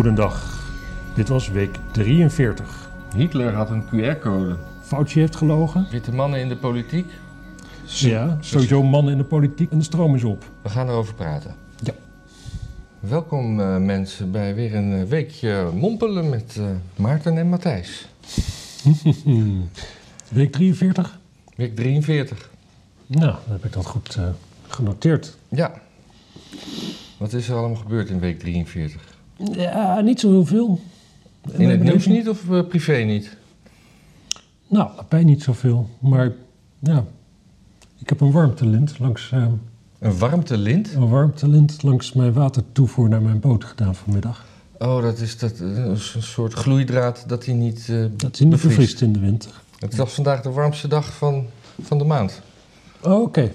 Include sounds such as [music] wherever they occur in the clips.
Goedendag. Dit was week 43. Hitler had een QR-code. Fauci heeft gelogen. Witte mannen in de politiek. Ja, sowieso mannen in de politiek en de stroom is op. We gaan erover praten. Ja. Welkom eh, mensen bij weer een eh, weekje mompelen met eh, Maarten en Matthijs. [laughs] Week 43? Week 43. Nou, dan heb ik dat goed eh, genoteerd. Ja. Wat is er allemaal gebeurd in week 43? Ja, niet zo heel veel. In het nieuws niet of eh, privé niet? Nou, bij niet zoveel. Maar ja, ik heb een warmtelint langs, eh, Een warmtelint? een warmtelint langs mijn watertoevoer naar mijn boot gedaan vanmiddag. Oh, dat is dat, eh, een soort gloeidraad dat hij niet Dat is niet bevriest. in de winter. Het was vandaag de warmste dag van, van de maand. Oh, Oké,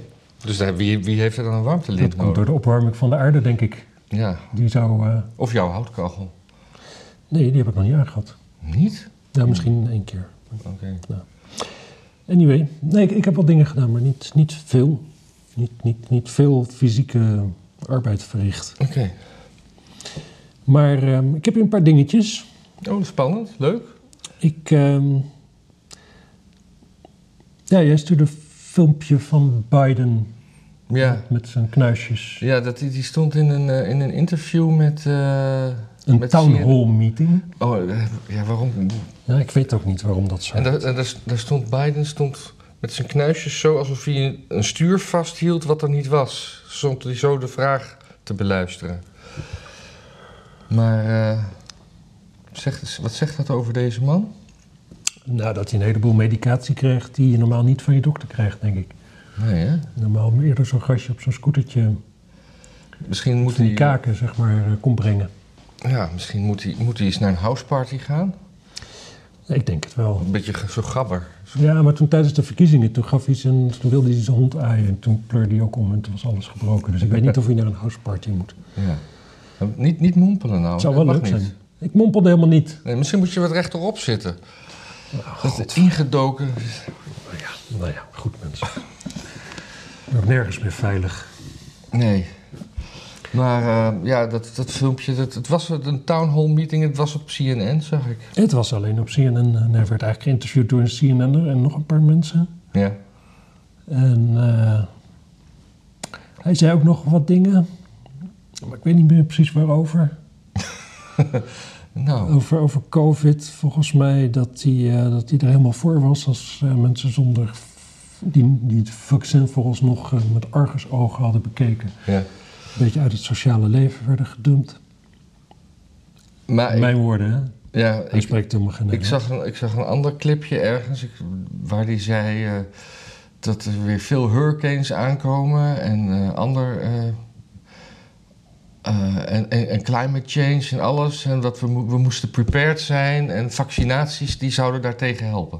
Dus daar, wie, wie heeft er dan een warmtelint dat komt door de opwarming van de aarde, denk ik. Ja, Die zou... eh, of jouw houtkachel. nee, die heb ik nog niet aangehad. Niet? Ja, misschien één keer. Oké. Anyway, nee, ik, ik heb wel dingen gedaan, maar niet, niet veel. Niet, niet, niet veel fysieke arbeid verricht. Oké. Maar ehm, ik heb hier een paar dingetjes. Oh, spannend. Leuk. Ik, ehm, ja, jij stuurde een filmpje van Biden Ja, met zijn knuisjes. ja dat, die, die stond in een, eh, in een interview met... eh, Een met town hall meeting. Oh, eh, ja, waarom? Ja, ik weet ook niet waarom dat zo En daar, stond Biden stond met zijn knuisjes zo alsof hij een, stuur vasthield wat er niet was. Stond hij zo de vraag te beluisteren. Maar zegt, wat zegt dat over deze man? Nou, dat hij een heleboel medicatie kreeg die je normaal niet van je dokter krijgt, denk ik. Nee, hè? Normaal eerder zo'n gastje op zo'n scootertje Misschien moet die hij, kaken, zeg maar, eh, kon brengen. ja, misschien moet hij, moet hij eens naar een houseparty gaan. Ik denk het wel. Een beetje zo gabber. Ja, maar toen tijdens de verkiezingen, toen, gaf hij zijn, toen wilde hij zijn hond aaien. En toen pleurde hij ook om en toen was alles gebroken. Dus ik weet niet of hij naar een houseparty moet. Ja. Nou, Niet, niet mompelen nou. Het zou wel leuk niet. zijn. Ik mompelde helemaal niet. Nee, misschien moet je wat rechterop zitten. Oh, Dat is ingedoken. Nou ja, nou ja, goed mensen. Ook nergens meer veilig. Nee. Maar eh, ja, dat, dat filmpje, dat, het was een town hall meeting, het was op CNN, zag ik. Het was alleen op CNN. En hij werd eigenlijk geïnterviewd door een CNN'er en nog een paar mensen. Ja. En eh, hij zei ook nog wat dingen. Maar ik weet niet meer precies waarover. [laughs] Nou, Over, over COVID, volgens mij, dat hij, eh, dat hij er helemaal voor was als eh, mensen zonder. Die, die het vaccin vooralsnog eh, met argusogen hadden bekeken. ja. Een beetje uit het sociale leven werden gedumpt. Maar ik, Mijn woorden, hè? ja, Hij ik, spreekt helemaal geen ik, zag een, ik zag een ander clipje ergens ik, waar die zei eh, dat er weer veel hurricanes aankomen en eh, ander. en, en, en climate change en alles. En dat we, we moesten prepared zijn. En vaccinaties die zouden daartegen helpen.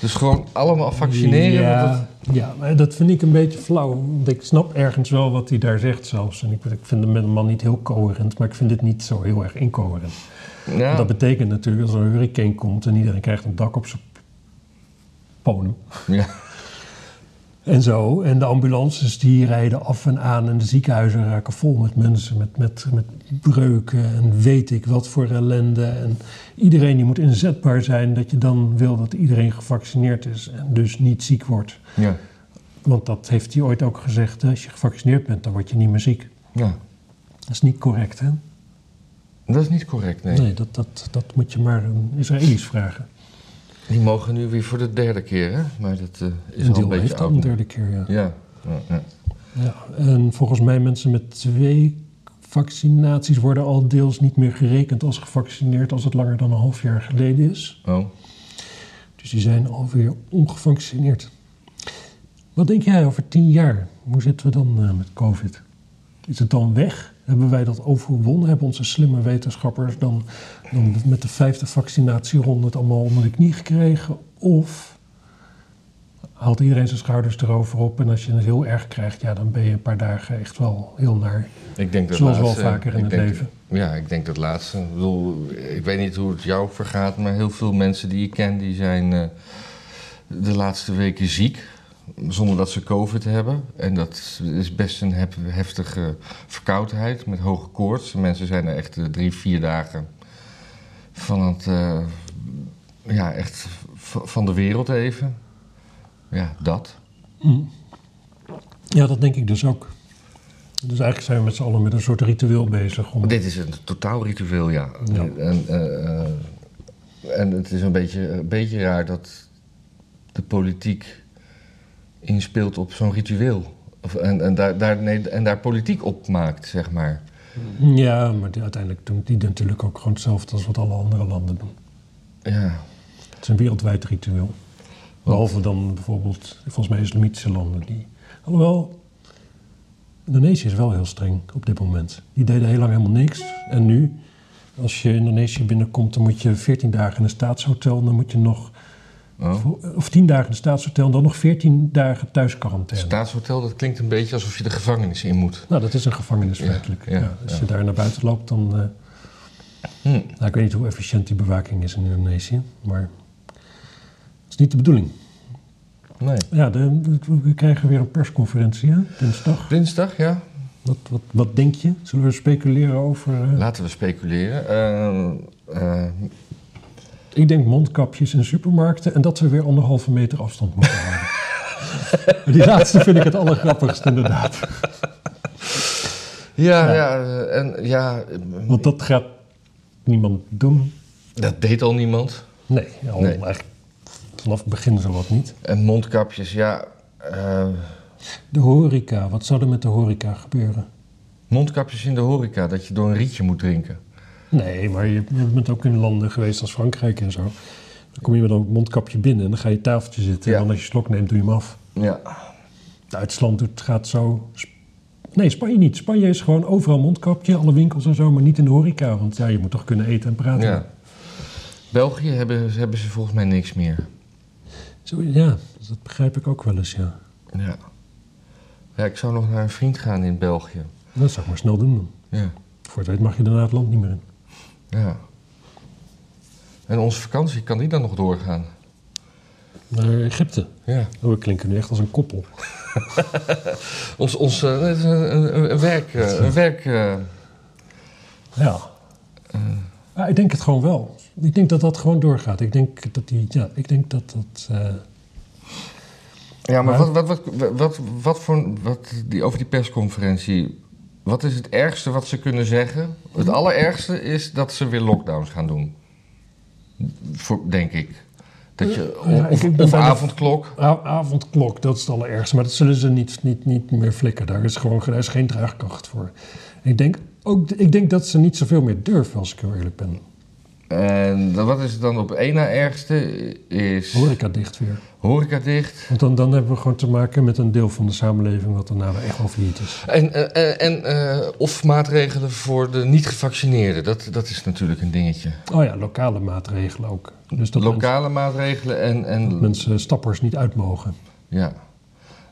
Dus gewoon allemaal vaccineren. Ja, dat- ja, maar dat vind ik een beetje flauw. Want ik snap ergens wel wat hij daar zegt zelfs. En ik, ik vind hem met een man niet heel coherent, maar ik vind dit niet zo heel erg incoherent. ja. Dat betekent natuurlijk als er een hurricane komt en iedereen krijgt een dak op zijn ponem. ja. En zo. En de ambulances die rijden af en aan en de ziekenhuizen raken vol met mensen met, met, met breuken en weet ik wat voor ellende. En iedereen die moet inzetbaar zijn dat je dan wil dat iedereen gevaccineerd is en dus niet ziek wordt. Ja. Want dat heeft hij ooit ook gezegd, als je gevaccineerd bent dan word je niet meer ziek. ja. Dat is niet correct hè? Dat is niet correct, nee. Nee, dat, dat, dat moet je maar een Israëli's vragen. Die mogen nu weer voor de derde keer, hè? Maar dat eh, is Een al een beetje heeft al een derde keer, ja. Ja. ja, ja. Ja, en volgens mij mensen met twee vaccinaties worden al deels niet meer gerekend als gevaccineerd als het langer dan een half jaar geleden is. Oh. Dus die zijn alweer ongevaccineerd. Wat denk jij over tien jaar? Hoe zitten we dan eh, met COVID? Is het dan weg? Hebben wij dat overwonnen? Hebben onze slimme wetenschappers dan, dan met de vijfde vaccinatieronde het allemaal onder de knie gekregen? Of haalt iedereen zijn schouders erover op en als je het heel erg krijgt, ja, dan ben je een paar dagen echt wel heel naar. Ik denk dat Zoals wel laatste- vaker in het denk- leven. Ja, ik denk dat laatste. Ik, bedoel, ik weet niet hoe het jou vergaat, maar heel veel mensen die ik ken, die zijn eh, de laatste weken ziek. Zonder dat ze COVID hebben. En dat is best een hef- heftige verkoudheid met hoge koorts. Mensen zijn er echt eh, drie, vier dagen van het, eh, ja, echt van de wereld even. Ja, dat. Mm. Ja, dat denk ik dus ook. Dus eigenlijk zijn we met z'n allen met een soort ritueel bezig. Om... Dit is een totaal ritueel, ja. Ja. En, eh, en het is een beetje, een beetje raar dat de politiek inspeelt op zo'n ritueel. Of, en, en, daar, daar, nee, en daar politiek op maakt, zeg maar. Ja, maar die- uiteindelijk doen die natuurlijk ook gewoon hetzelfde als wat alle andere landen doen. Ja, Het is een wereldwijd ritueel. Behalve dan bijvoorbeeld, volgens mij islamitische landen. Die, alhoewel, Indonesië is wel heel streng op dit moment. Die deden heel lang helemaal niks. En nu, als je Indonesië binnenkomt, dan moet je 14 dagen in een staatshotel. En dan moet je nog, oh. of 10 dagen in staatshotel en dan nog 14 dagen thuis quarantaine. Staatshotel, dat klinkt een beetje alsof je de gevangenis in moet. Nou, dat is een gevangenis Ja, feitelijk. ja, Ja, als je daar naar buiten loopt, dan... eh, Hm. nou, ik weet niet hoe efficiënt die bewaking is in Indonesië, maar... Dat is niet de bedoeling. Nee. Ja, de, de- we krijgen weer een persconferentie, hè, dinsdag. Dinsdag, ja. Wat, wat, wat denk je? Zullen we speculeren over... eh, Laten we speculeren. Eh, eh, ik denk mondkapjes in supermarkten en dat we weer anderhalve meter afstand moeten houden. [laughs] Die laatste vind ik het allergrappigst, inderdaad. ja, Ja. ja, en ja, eh, Want dat gaat niemand doen. dat deed al niemand. Nee, al Nee. eigenlijk vanaf het begin zo wat niet. En mondkapjes, ja. eh, De horeca, wat zou er met de horeca gebeuren? mondkapjes in de horeca, dat je door een rietje moet drinken. Nee, maar je, je bent ook in landen geweest als Frankrijk en zo. Dan kom je met een mondkapje binnen en dan ga je tafeltje zitten. Ja. En dan als je slok neemt, doe je hem af. Ja. Duitsland doet, gaat zo. Nee, Spanje niet. Spanje is gewoon overal mondkapje, alle winkels en zo, maar niet in de horeca. Want ja, je moet toch kunnen eten en praten. ja. België hebben, hebben ze volgens mij niks meer. Zo, ja, dat begrijp ik ook wel eens, ja. Ja. Ja, ik zou nog naar een vriend gaan in België. Dat zou ik maar snel doen dan. Ja. Voor het weet mag je daarna het land niet meer in. Ja. En onze vakantie, kan die dan nog doorgaan? Naar Egypte. Ja. Oh, we klinken nu echt als een koppel. [laughs] Ons, ons eh, een, een, een werk... eh, een werk eh, Ja. Ja, ik denk het gewoon wel. Ik denk dat dat gewoon doorgaat. Ik denk dat die, ja, ik denk dat dat. eh, Ja, maar Maar- wat, wat, wat, wat, wat voor, wat die, over die persconferentie, wat is het ergste wat ze kunnen zeggen? Het allerergste is dat ze weer lockdowns gaan doen. Voor, denk ik. Dat je, Ja, of, ik avondklok. avondklok, dat is het allerergste. Maar dat zullen ze niet, niet, niet meer flikken. Daar is gewoon daar is geen draagkracht voor. Ik denk, ook, ik denk dat ze niet zoveel meer durven, als ik heel eerlijk ben. En dan- wat is het dan op één na ergste? Is Horeca dicht weer. horeca dicht. Want dan, dan hebben we gewoon te maken met een deel van de samenleving wat daarna echt wel failliet is. En, eh, eh, en eh, of maatregelen voor de niet-gevaccineerden. Dat, dat is natuurlijk een dingetje. Oh ja, lokale maatregelen ook. Dus dat Lokale maatregelen en, en mensen, mensen stappers niet uit mogen. Ja.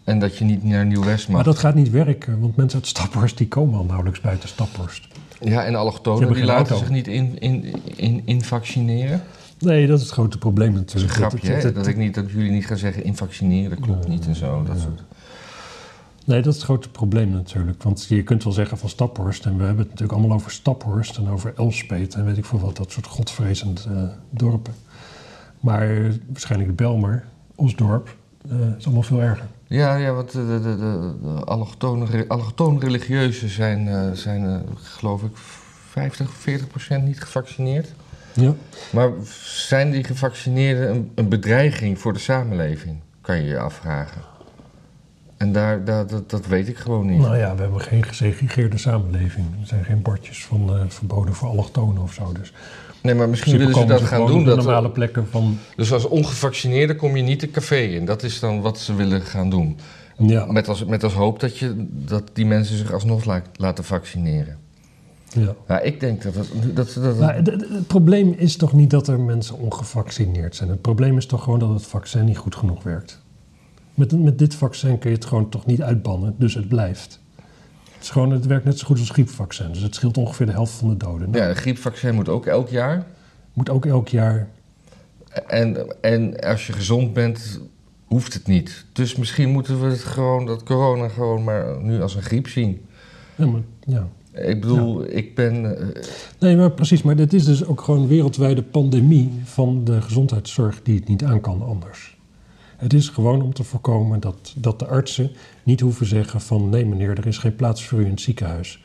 En dat je niet naar Nieuw-West mag. Maar dat gaat niet werken, want mensen uit Staphorst die komen al nauwelijks buiten Staphorst. Ja, en allochtonen die laten auto. zich niet in, in, in, in vaccineren. Nee, dat is het grote probleem Dat is een natuurlijk. grapje, het- Dat, ik niet, dat jullie niet gaan zeggen invaccineren, dat klopt niet en zo. Dat soort. Nee, dat is het grote probleem natuurlijk. Want je kunt wel zeggen van Staphorst, en we hebben het natuurlijk allemaal over Staphorst en over Elspet en weet ik veel wat, dat soort godvrezend eh, dorpen. Maar waarschijnlijk Belmer, Osdorp, eh is allemaal veel erger. Ja, ja, want de, de, de, de, de allochtone, re- allochtone religieuzen zijn, eh, zijn eh, geloof ik, 50, 40 procent niet gevaccineerd. Ja. Maar zijn die gevaccineerden een, een bedreiging voor de samenleving? Kan je je afvragen. En daar, daar, dat, dat weet ik gewoon niet. Nou ja, we hebben geen gesegregeerde samenleving. Er zijn geen bordjes van verboden voor allochtonen of zo. Dus Nee, maar misschien willen ze dat gaan doen. Dat, normale plekken van... Dus als ongevaccineerde kom je niet de café in. Dat is dan wat ze willen gaan doen. Ja, Met als, met als hoop dat, je, dat die mensen zich alsnog la- laten vaccineren. ja. Nou, ik denk dat het... Dat, dat, het, het- het probleem is toch niet dat er mensen ongevaccineerd zijn. Het probleem is toch gewoon dat het vaccin niet goed genoeg werkt. Met, met dit vaccin kun je het gewoon toch niet uitbannen, dus het blijft. Het, is gewoon, het werkt net zo goed als griepvaccin, dus het scheelt ongeveer de helft van de doden. Nou, ja, een griepvaccin moet ook elk jaar. Moet ook elk jaar... En, en als je gezond bent, hoeft het niet. Dus misschien moeten we het gewoon, dat corona gewoon maar nu als een griep zien. Ja, maar, ja. Ik bedoel, ik ben... eh, Nee, maar precies. Maar dit is dus ook gewoon een wereldwijde pandemie van de gezondheidszorg die het niet aan kan anders. Het is gewoon om te voorkomen dat, dat de artsen niet hoeven zeggen van... nee meneer, er is geen plaats voor u in het ziekenhuis.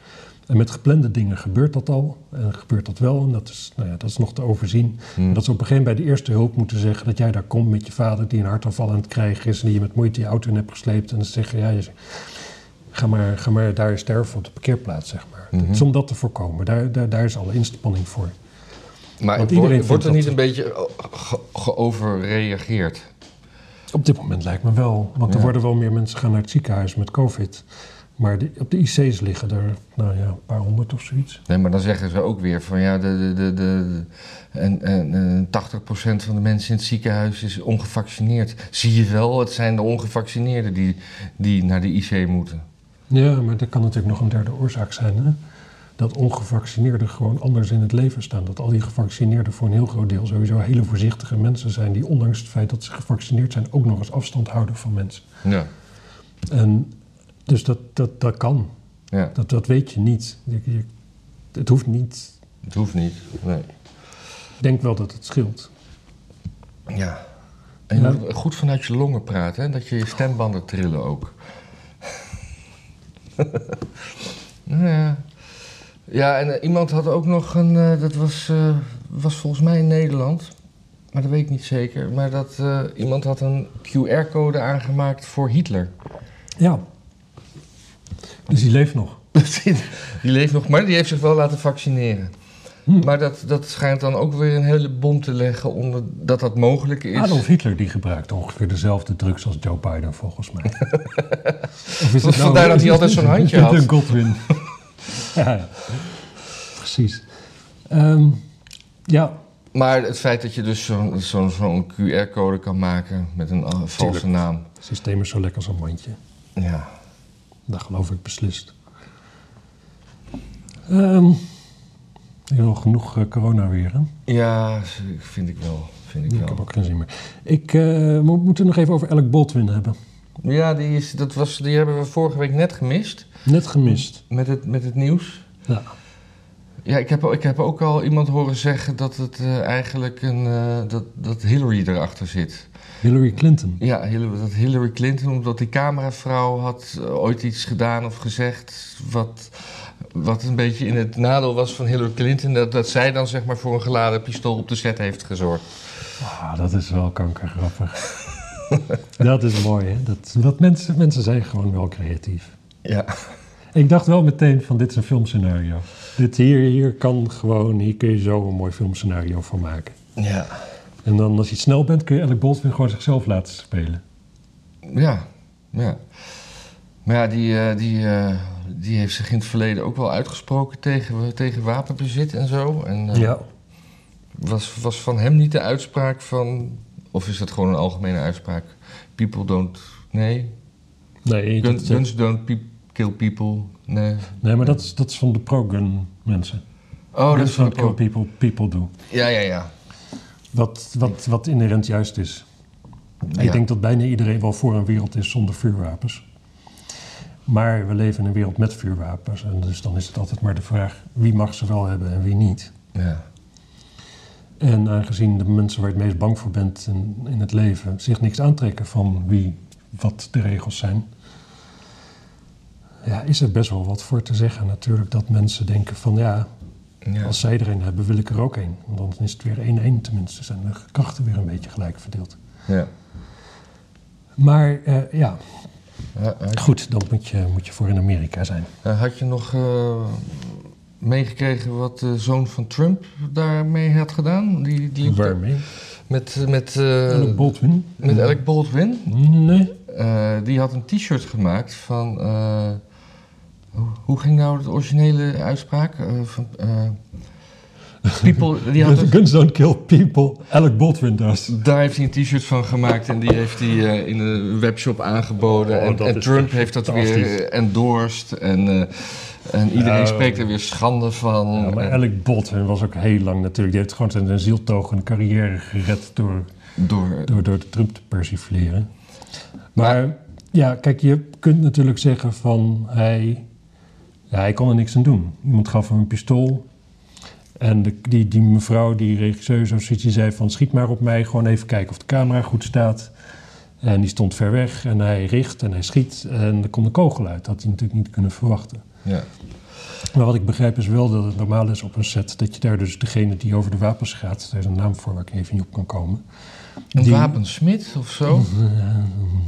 En met geplande dingen gebeurt dat al. En gebeurt dat wel. En dat is, nou ja, dat is nog te overzien. hmm. En dat ze op een gegeven moment bij de eerste hulp moeten zeggen... dat jij daar komt met je vader die een hartaanval aan het krijgen is... en die je met moeite je auto in hebt gesleept. En dan zeggen, ja, je, ga, maar, ga maar daar sterven op de parkeerplaats, zeg maar. Het is om dat te voorkomen. Daar, daar, daar is alle inspanning voor. Maar wordt, wordt er niet een beetje ge- geoverreageerd? Op dit moment lijkt me wel. Want er worden wel meer mensen gaan naar het ziekenhuis met covid. Maar de- op de IC's liggen er, nou ja, een paar honderd of zoiets. Nee, maar dan zeggen ze ook weer van ja, de, de, de, de, en, en, en 80% van de mensen in het ziekenhuis is ongevaccineerd. Zie je wel, het zijn de ongevaccineerden die, die naar de IC moeten. Ja, maar dat kan natuurlijk nog een derde oorzaak zijn. Hè? Dat ongevaccineerden gewoon anders in het leven staan. Dat al die gevaccineerden voor een heel groot deel sowieso hele voorzichtige mensen zijn. Die ondanks het feit dat ze gevaccineerd zijn ook nog eens afstand houden van mensen. Ja, En dus dat, dat, dat kan. ja. Dat, dat weet je niet. Je, je- het hoeft niet. het hoeft niet. Nee. Ik denk wel dat het scheelt. Ja. En je Ja. moet goed vanuit je longen praten, hè? dat je je stembanden trillen ook. [laughs] ja. Ja, en eh, iemand had ook nog een, eh, dat was, eh, was volgens mij in Nederland, maar dat weet ik niet zeker, maar dat iemand had een QR-code aangemaakt voor Hitler. Ja. Dus die leeft nog. [laughs] die leeft nog, maar die heeft zich wel laten vaccineren. Hm. Maar dat, dat schijnt dan ook weer een hele bom te leggen onder dat dat mogelijk is. Adolf Hitler die gebruikt ongeveer dezelfde drugs als Joe Biden volgens mij. [laughs] of is Vandaar dat hij altijd zo'n handje [laughs] had. Een Godwin. Ja, precies. Ehm, ja, Maar het feit dat je dus zo'n zo'n zo'n QR-code kan maken met een valse Tuurlijk. naam. het systeem is zo lekker als een mandje. Ja. Dat geloof ik beslist. Ehm heel genoeg eh, corona weer, hè? ja, vind ik wel. Vind ik Ik wel. heb ook geen zin meer. Ik eh, mo- moet het nog even over Alec Baldwin hebben. Ja, die, is, dat was, die hebben we vorige week net gemist Net gemist. met het, met het nieuws. Ja. Ja, ik heb, ik heb ook al iemand horen zeggen dat het eh, eigenlijk een, eh, dat, dat Hillary erachter zit. Hillary Clinton. Ja, Hillary, dat Hillary Clinton, omdat die cameravrouw had eh, ooit iets gedaan of gezegd wat, wat een beetje in het nadeel was van Hillary Clinton. Dat, dat zij dan zeg maar voor een geladen pistool op de set heeft gezorgd. Ah, dat is wel kankergrappig. [laughs] dat is mooi, hè? Dat, dat mensen, mensen zijn gewoon wel creatief. Ja. Ik dacht wel meteen van dit is een filmscenario. Dit hier, hier kan gewoon, hier kun je zo een mooi filmscenario van maken. Ja. En dan als je snel bent kun je Alec Baldwin gewoon zichzelf laten spelen. Ja, ja. Maar ja, die, eh, die, eh, die heeft zich in het verleden ook wel uitgesproken tegen, tegen wapenbezit en zo. En eh, was, was van hem niet de uitspraak van... Of is dat gewoon een algemene uitspraak? People don't... Nee? Nee, Gun- dat, guns don't kill people. Nee. nee, maar dat is, dat is van de pro-gun mensen. Oh, dat is van kill people, people do. Ja, ja, ja. Wat, wat, wat inherent juist is. Ja. Ik denk dat bijna iedereen wel voor een wereld is zonder vuurwapens. Maar we leven in een wereld met vuurwapens. En dus dan is het altijd maar de vraag wie mag ze wel hebben en wie niet. Ja. En aangezien de mensen waar je het meest bang voor bent in, in het leven zich niks aantrekken van wie, wat de regels zijn, ja, is er best wel wat voor te zeggen natuurlijk dat mensen denken van ja, ja. als zij er een hebben wil ik er ook een. Want dan is het weer 1-1 tenminste, zijn de krachten weer een beetje gelijk verdeeld. ja. Maar eh, ja, goed, dan moet je, moet je voor in Amerika zijn. eh, had je nog eh, meegekregen wat de zoon van Trump daarmee had gedaan? Die, die Waarmee? met, met, eh, Alec Baldwin? met Alec Baldwin. Nee. Eh, die had een t-shirt gemaakt van. eh, hoe, hoe ging nou de originele uitspraak? Van, people, [laughs] die had Guns don't kill people. Alec Baldwin does. daar heeft hij een t-shirt van gemaakt en die heeft hij in een webshop aangeboden. Oh, en en Trump heeft dat weer endorsed. En, en iedereen Ja, spreekt er weer schande van. Ja, maar En Alec Baldwin was ook heel lang natuurlijk. Die heeft gewoon zijn zieltogende carrière gered door, door, door, door Trump te persifleren. Maar ja, kijk, je kunt natuurlijk zeggen van hij, ja, hij kon er niks aan doen. Iemand gaf hem een pistool. En de, die, die mevrouw, die regisseur, zo die zei van schiet maar op mij. Gewoon even kijken of de camera goed staat. En die stond ver weg en hij richt en hij schiet. En er komt een kogel uit. Dat had hij natuurlijk niet kunnen verwachten. Ja. Maar wat ik begrijp is wel dat het normaal is op een set... dat je daar dus degene die over de wapens gaat... er is een naam voor waar ik even niet op kan komen. Een Die- wapensmid of zo?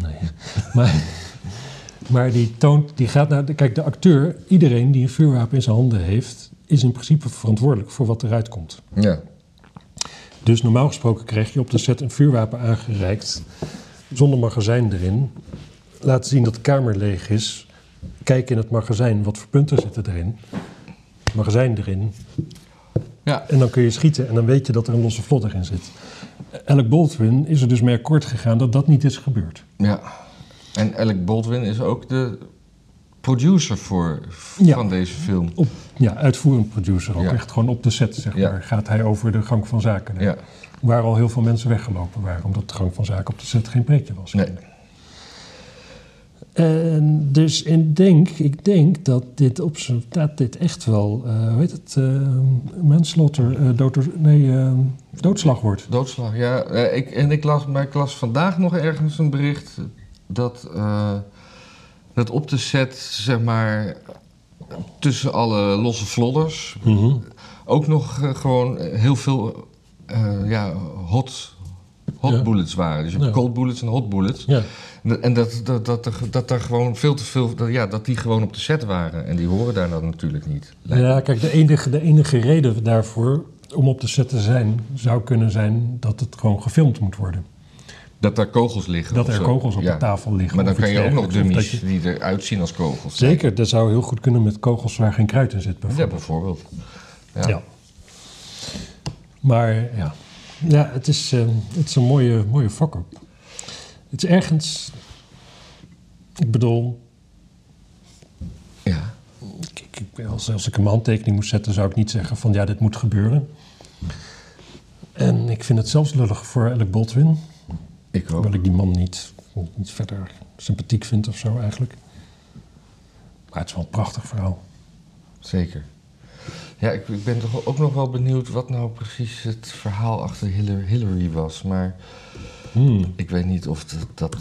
Nee. Maar, maar die toont, die gaat naar... de- Kijk, de acteur, iedereen die een vuurwapen in zijn handen heeft... is in principe verantwoordelijk voor wat eruit komt. Ja. Dus normaal gesproken krijg je op de set een vuurwapen aangereikt... zonder magazijn erin. Laten zien dat de kamer leeg is. Kijk in het magazijn, wat voor punten zitten erin. Magazijn erin. Ja. En dan kun je schieten en dan weet je dat er een losse vlot erin zit. Alec Baldwin is er dus mee akkoord gegaan dat dat niet is gebeurd. ja. En Alec Baldwin is ook de producer voor, Ja. van deze film. Op, ja, uitvoerend producer ook. Ja. Echt gewoon op de set, zeg Ja. maar. Gaat hij over de gang van zaken. Ja. Waar al heel veel mensen weggelopen waren. Omdat de gang van zaken op de set geen pretje was. Nee. En dus ik denk, ik denk dat dit op zijn dat dit echt wel, eh weet het, eh manslaughter, eh, dood, nee, doodslag wordt. Doodslag, ja. Ik, en ik las, maar ik las vandaag nog ergens een bericht dat, dat op de set, zeg maar, tussen alle losse vlodders ook nog gewoon heel veel ja, hot, hot Ja. bullets waren. Dus je hebt Ja. cold bullets en hot bullets. Ja, En dat, dat, dat, er, dat er gewoon veel te veel, dat, ja, dat die gewoon op de set waren. En die horen daar dan natuurlijk niet. ja kijk, de enige, de enige reden daarvoor om op de set te zijn, zou kunnen zijn dat het gewoon gefilmd moet worden. Dat daar kogels liggen. Dat er zo. kogels op Ja. de tafel liggen. Maar dan kan je ook nog dummies dat je- die eruit zien als kogels. Zeker, dat zou heel goed kunnen met kogels waar geen kruid in zit Ja, bijvoorbeeld. bijvoorbeeld. Ja. Ja. Maar ja, ja het, is, eh, het is een mooie, mooie fuck-up. Het is ergens... Ik bedoel, Ja. ik, ik, als, als ik een handtekening moest zetten... zou ik niet zeggen van ja, dit moet gebeuren. En ik vind het zelfs lullig voor Alec Baldwin. ik ook. Hoewel ik die man niet, niet verder sympathiek vind of zo eigenlijk. Maar het is wel een prachtig verhaal. Zeker. Ja, ik, ik ben toch ook nog wel benieuwd wat nou precies het verhaal achter Hillary, was. Maar Hmm. ik weet niet of, dat, dat,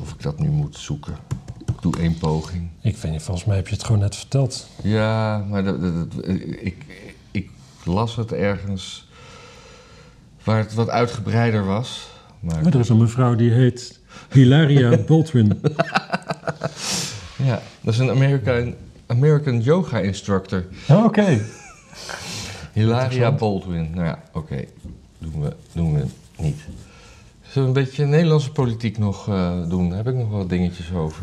of ik dat nu moet zoeken. Ik doe één poging. Ik weet niet, volgens mij heb je het gewoon net verteld. Ja, maar dat, dat- ik, ik las het ergens waar het wat uitgebreider was. Maar Maar er is een mevrouw die heet Hilaria [laughs] Baldwin. ja, dat is een American, American yoga instructor. Oh, Oké. Hilaria. Baldwin. Nou ja, oké. Doen, we, doen we niet. Zullen we een beetje Nederlandse politiek nog eh, doen? Daar heb ik nog wel dingetjes over.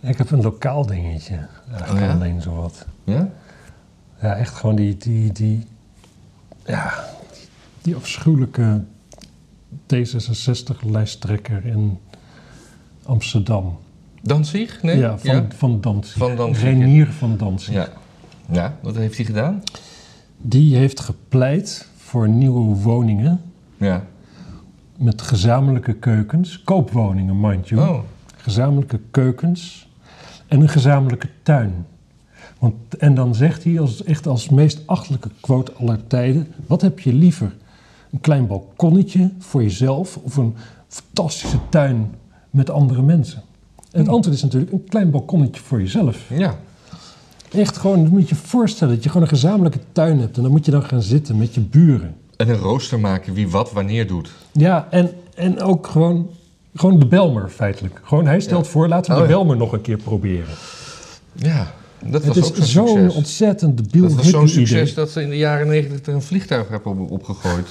Ik heb een lokaal dingetje. Eigenlijk Oh ja? alleen zo wat. Ja? Ja, echt gewoon die, die, die, ja, die, die afschuwelijke D66-lijsttrekker in Amsterdam. Danzig? Nee? Ja, van, van Danzig. Van Danzig, Renier van Danzig. Ja. Ja, wat heeft hij gedaan? Die heeft gepleit voor nieuwe woningen Ja. met gezamenlijke keukens. Koopwoningen, mind you. Oh, Gezamenlijke keukens en een gezamenlijke tuin. Want, en dan zegt hij als, echt als meest achtelijke quote aller tijden... wat heb je liever? Een klein balkonnetje voor jezelf... of een fantastische tuin met andere mensen? En het antwoord is natuurlijk een klein balkonnetje voor jezelf. ja. Echt gewoon, moet je je voorstellen dat je gewoon een gezamenlijke tuin hebt... en dan moet je dan gaan zitten met je buren. En een rooster maken wie wat wanneer doet. Ja, en, en ook gewoon, gewoon de Belmer feitelijk. Gewoon, hij stelt Ja. voor, laten we Oh, de ja. Belmer nog een keer proberen. Ja, dat Het was ook is zo'n ontzettend debiel Dat was zo'n succes idee. dat ze in de jaren negentig er een vliegtuig hebben op, opgegooid.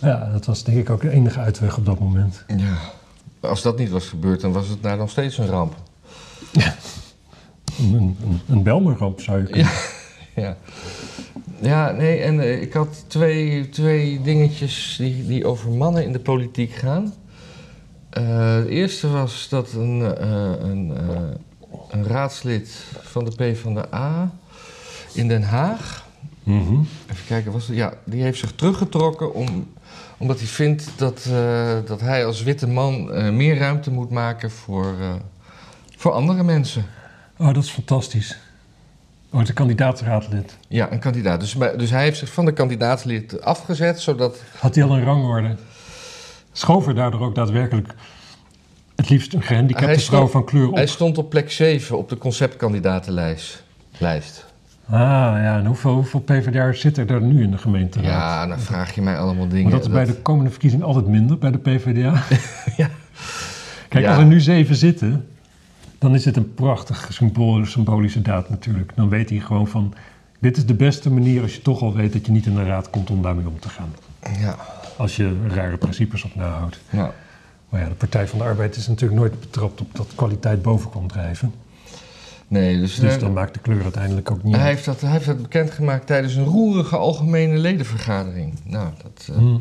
Ja, dat was denk ik ook de enige uitweg op dat moment. Ja. Als dat niet was gebeurd, dan was het daar nog steeds een ramp. Een, een, een- een Belmerramp zou je kunnen. Ja. [laughs] Ja, ja nee, en eh, ik had twee, twee dingetjes die, die over mannen in de politiek gaan. Eh, het eerste was dat een, eh, een, een raadslid van de PvdA in Den Haag Mhm. Even kijken, was het, ja, die heeft zich teruggetrokken om, omdat hij vindt dat, dat hij als witte man meer ruimte moet maken voor, voor andere mensen. Oh, dat is fantastisch. Oh, de kandidaatraadlid. Ja, een kandidaat. Dus, dus hij heeft zich van de kandidaatlid afgezet, zodat... Had hij al een rangorde? Schoof er daardoor ook daadwerkelijk het liefst een gehandicapte vrouw stond- van kleur op? Hij stond op plek 7 op de conceptkandidatenlijst. Lijst. Ah, ja. En hoeveel, hoeveel PvdA'ers zitten er nu in de gemeenteraad? Ja, dan vraag je mij allemaal dingen. Dat is bij de komende verkiezing altijd minder, bij de PvdA. [laughs] Ja. Kijk, Ja. als er nu zeven zitten, dan is het een prachtig symbolische daad natuurlijk. Dan weet hij gewoon van, dit is de beste manier als je toch al weet dat je niet in de raad komt om daarmee om te gaan. Ja. Als je rare principes op nahoudt. Nou, Maar ja, de Partij van de Arbeid is natuurlijk nooit betrapt op dat kwaliteit boven komt drijven. nee, dus, Dus eh, dan maakt de kleur uiteindelijk ook niet hij, heeft dat, hij heeft dat bekendgemaakt tijdens een roerige algemene ledenvergadering. Nou, dat, eh, Hm.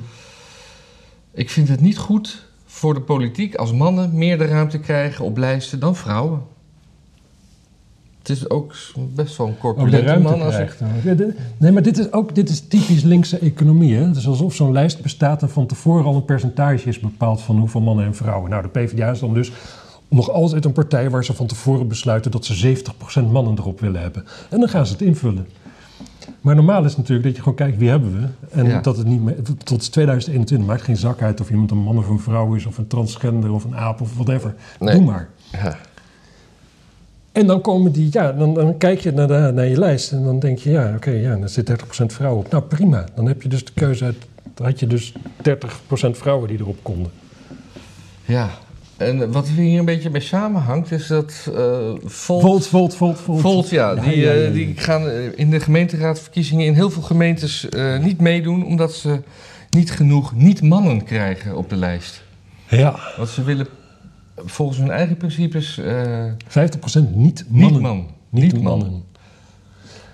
ik vind het niet goed voor de politiek als mannen meer de ruimte krijgen op lijsten dan vrouwen. Het is ook best wel een ruimte man. Als ik, Nee, maar dit is ook dit is typisch linkse economie. Hè? Het is alsof zo'n lijst bestaat en van tevoren al een percentage is bepaald van hoeveel mannen en vrouwen. Nou, de PvdA is dan dus nog altijd een partij waar ze van tevoren besluiten dat ze 70% mannen erop willen hebben. En dan gaan ze het invullen. Maar normaal is natuurlijk dat je gewoon kijkt wie hebben we. En Ja. dat het niet meer, tot 2021 maakt geen zak uit of iemand een man of een vrouw is, of een transgender of een aap of whatever. Nee. Doe maar. ja, En dan komen die, ja, dan, dan kijk je naar, de, naar je lijst en dan denk je, ja, oké, ja, daar zit 30% vrouwen op. Nou, prima. Dan heb je dus de keuze uit, dan had je dus 30% vrouwen die erop konden. ja. En wat hier een beetje bij samenhangt is dat eh Volt, Volt, volt, volt, volt. Volt, ja, die, ja, ja, eh, ja. die gaan eh, in de gemeenteraadverkiezingen in heel veel gemeentes eh, niet meedoen omdat ze niet genoeg niet-mannen krijgen op de lijst. Ja, Want ze willen volgens hun eigen principes eh 50% niet mannen. niet man. Niet Niet man. mannen.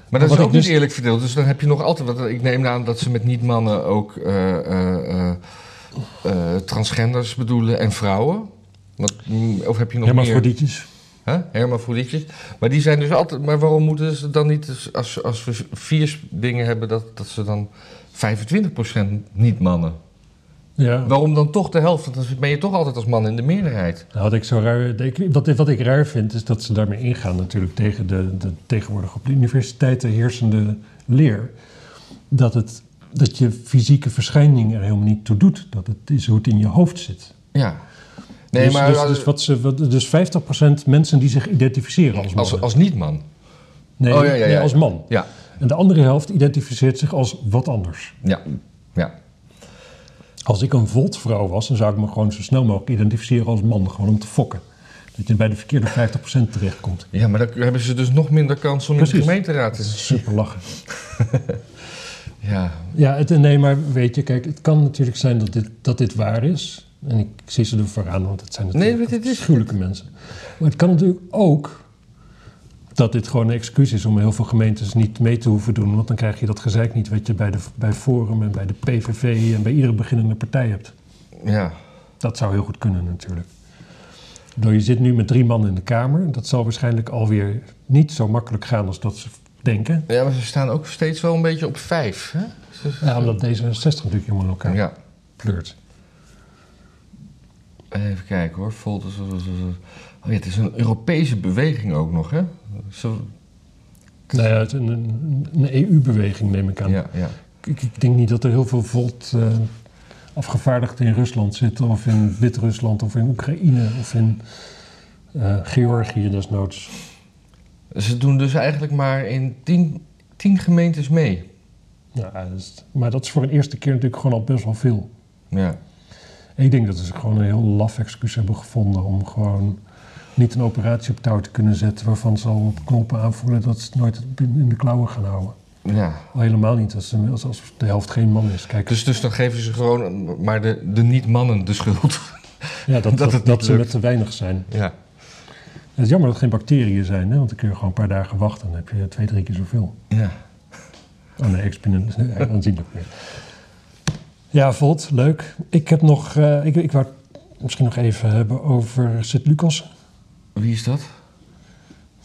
Maar dat is ook niet dus- eerlijk verdeeld. Dus dan heb je nog altijd. wat ik neem aan dat ze met niet-mannen ook eh, eh, eh, eh, transgenders bedoelen en vrouwen. Mm, of heb je nog meer? Hermafrodietjes. Hè? Hermafrodietjes. Maar die zijn dus altijd. Maar waarom moeten ze dan niet, dus als, als we vier dingen hebben, dat, dat ze dan 25% niet mannen? Ja. Waarom dan toch de helft? Dan ben je toch altijd als man in de meerderheid. Nou, wat ik zo raar, wat, wat ik raar vind, is dat ze daarmee ingaan natuurlijk tegen de, de tegenwoordig op de universiteiten heersende leer. Dat, het, dat je fysieke verschijning er helemaal niet toe doet. Dat het is hoe het in je hoofd zit. Ja. Nee, dus, maar dus, als, dus, wat ze, wat, dus 50% mensen die zich identificeren als man. als, als niet-man. nee, oh, ja, ja, nee, ja. als man. Ja. En de andere helft identificeert zich als wat anders. Ja. Ja. Als ik een voltvrouw was, dan zou ik me gewoon zo snel mogelijk identificeren als man. Gewoon om te fokken. Dat je bij de verkeerde 50% terechtkomt. Ja, maar dan hebben ze dus nog minder kans om in de gemeenteraad te Super lachen. [laughs] Ja, Ja, het, nee, maar weet je, kijk, het kan natuurlijk zijn dat dit, dat dit waar is. En ik zie ze er vooraan, want het zijn natuurlijk Nee, maar dit is- afschuwelijke mensen. Maar het kan natuurlijk ook dat dit gewoon een excuus is om heel veel gemeentes niet mee te hoeven doen. Want dan krijg je dat gezeik niet wat je bij, de, bij Forum en bij de PVV en bij iedere beginnende partij hebt. ja. Dat zou heel goed kunnen natuurlijk. Door je zit nu met drie man in de Kamer. Dat zal waarschijnlijk alweer niet zo makkelijk gaan als dat ze denken. Ja, maar ze staan ook steeds wel een beetje op vijf. Hè? Ja, omdat D66 natuurlijk helemaal in elkaar ja. pleurt. Even kijken hoor. Volt is- Oh ja, het is een Europese beweging ook nog, hè? Zo, Nou ja, het is een, een, EU-beweging neem ik aan. ja, ja. Ik, ik denk niet dat er heel veel volt eh, afgevaardigden in Rusland zitten, of in Wit-Rusland, of in Oekraïne, of in eh, Georgië desnoods. Ze doen dus eigenlijk maar in tien, tien gemeentes mee. Ja, dat is- maar dat is voor een eerste keer natuurlijk gewoon al best wel veel. Ja. Ik denk dat ze gewoon een heel laf excuus hebben gevonden om gewoon niet een operatie op touw te kunnen zetten waarvan ze al op knoppen aanvoelen dat ze het nooit in de klauwen gaan houden. ja. Al helemaal niet als, ze- als, de helft geen man is. Kijk, Dus, dus dan geven ze gewoon maar de, de niet-mannen de schuld. [laughs] ja, dat, [laughs] dat dat, het ze met te weinig zijn. Ja. Het is jammer dat er geen bacteriën zijn, hè? want dan kun je gewoon een paar dagen wachten. Dan heb je twee, drie keer zoveel. Ja. Oh nee, exponent, [laughs] aanzienlijk meer. Ja, Volt, leuk. Ik heb nog, eh, ik, ik wou het misschien nog even hebben over Sint-Lucas. Wie is dat?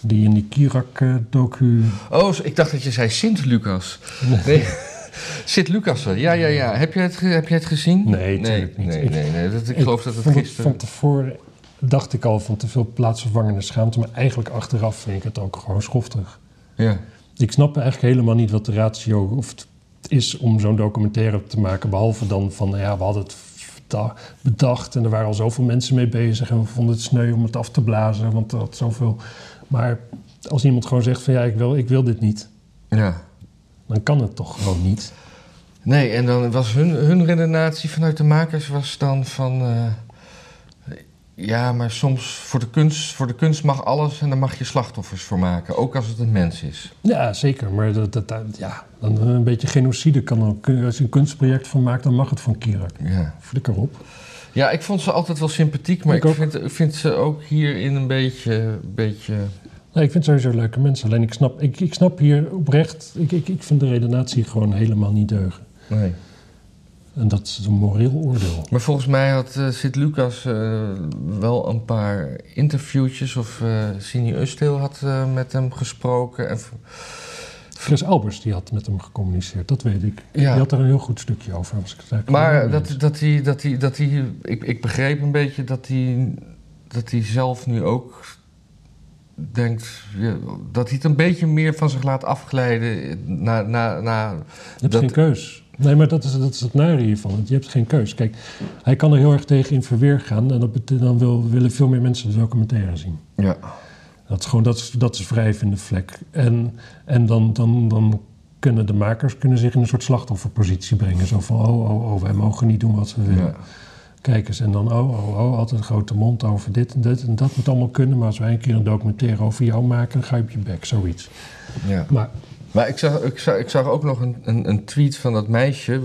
Die in die Kirak-docu... Oh, ik dacht dat je zei Sint-Lucas. Nee. [laughs] Sint-Lucas, ja, ja, ja. Heb je het, heb je het gezien? Nee, natuurlijk nee, niet. Nee, Ik- nee, nee. Dat, ik, Ik geloof dat het gisteren... Van tevoren dacht ik al van te veel plaatsvervangende schaamte. Maar eigenlijk achteraf vind ik het ook gewoon schoftig. Ja. Ik snap eigenlijk helemaal niet wat de ratio of het is om zo'n documentaire te maken. Behalve dan van, nou ja, we hadden het bedacht en er waren al zoveel mensen mee bezig. En we vonden het sneu om het af te blazen, want er had zoveel... Maar als iemand gewoon zegt van, ja, ik wil, ik wil dit niet. ja. Dan kan het toch gewoon niet. Nee, en dan was hun, hun redenatie vanuit de makers was dan van... eh, ja, maar soms voor de, kunst, voor de kunst mag alles en daar mag je slachtoffers voor maken. Ook als het een mens is. Ja, zeker. Maar dat, dat, dat- ja, dan een beetje genocide kan ook. Als je een kunstproject van maakt, dan mag het van Kirak. Ja. Flikker op. ja, ik vond ze altijd wel sympathiek, maar Ik vind, vind ze ook hierin een beetje... beetje Nee, ik vind sowieso leuke mensen. Alleen ik snap, ik, ik snap hier oprecht... Ik, ik, ik vind de redenatie gewoon helemaal niet deugen. nee. En dat is een moreel oordeel. Maar volgens mij had eh Sint-Lucas eh, wel een paar interviewtjes... of eh Sini Ustil had met hem gesproken. En, Albers die had met hem gecommuniceerd, dat weet ik. Ja. Die had er een heel goed stukje over. Maar dat, dat hij, dat hij, dat hij, ik, ik begreep een beetje dat hij, dat hij zelf nu ook denkt, ja, dat hij het een beetje meer van zich laat afglijden na, na, na Je hebt dat- geen keus. Nee, maar dat is, dat is het nare hiervan. want Je hebt geen keus. Kijk, hij kan er heel erg tegen in verweer gaan. En dat dan wil, willen veel meer mensen de documentaire zien. ja, Dat is gewoon, dat is, dat is wrijf in de vlek. En, en dan, dan, dan kunnen de makers kunnen zich in een soort slachtofferpositie brengen. Zo van, oh, oh, oh, wij mogen niet doen wat we willen. ja, Kijk eens, en dan, oh, oh, oh, altijd een grote mond over dit en dit en dat moet allemaal kunnen. Maar als wij een keer een documentaire over jou maken, dan ga je op je bek, zoiets. ja. Maar Maar ik zag, ik zag, ik zag ook nog een, een, een tweet van dat meisje.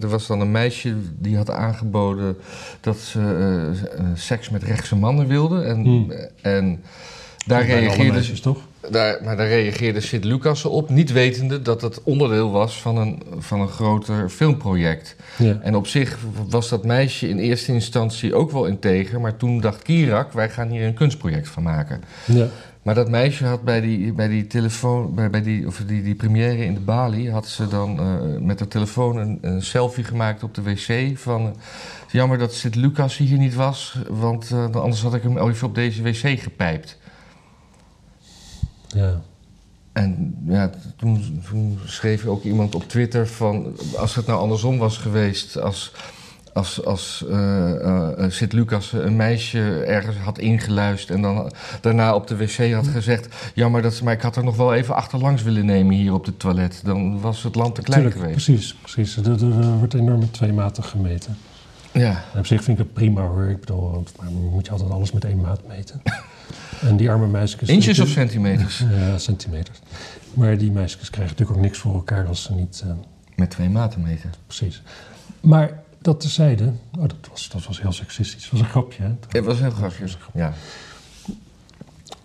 Er was dan een meisje die had aangeboden dat ze eh, eh, seks met rechtse mannen wilde. En, Hmm. en daar reageerde meisjes, toch? Daar, maar daar reageerde Sint Lucas op, niet wetende dat het onderdeel was van een, van een groter filmproject. Ja. En op zich was dat meisje in eerste instantie ook wel integer, maar toen dacht Kirak, wij gaan hier een kunstproject van maken. ja. Maar dat meisje had bij die, bij die telefoon, bij, bij die, of die, die première in de Bali, had ze dan eh, met haar telefoon een, een selfie gemaakt op de wc van... jammer dat Sint Lucas hier niet was, want eh, anders had ik hem even op deze wc gepijpt. ja. En ja, toen, toen schreef ook iemand op Twitter van... als het nou andersom was geweest... als, als, als eh, eh, eh, Sint-Lucas een meisje ergens had ingeluisterd... en dan daarna op de wc had gezegd... jammer, dat, ze- maar ik had er nog wel even achterlangs willen nemen hier op het toilet. Dan was het land te klein Tuurlijk, geweest. precies. precies. Er, wordt enorm met twee maten gemeten. Ja, En op zich vind ik het prima hoor. Ik bedoel, moet je altijd alles met één maat meten? [laughs] en die arme meisjes... inches of centimeters? [laughs] Ja, centimeters. Maar die meisjes krijgen natuurlijk ook niks voor elkaar als ze niet... Met twee maten meten. precies. Maar dat tezijde... Oh, dat was, dat was heel seksistisch. Dat was een grapje, hè? Het was heel grappig. Ja.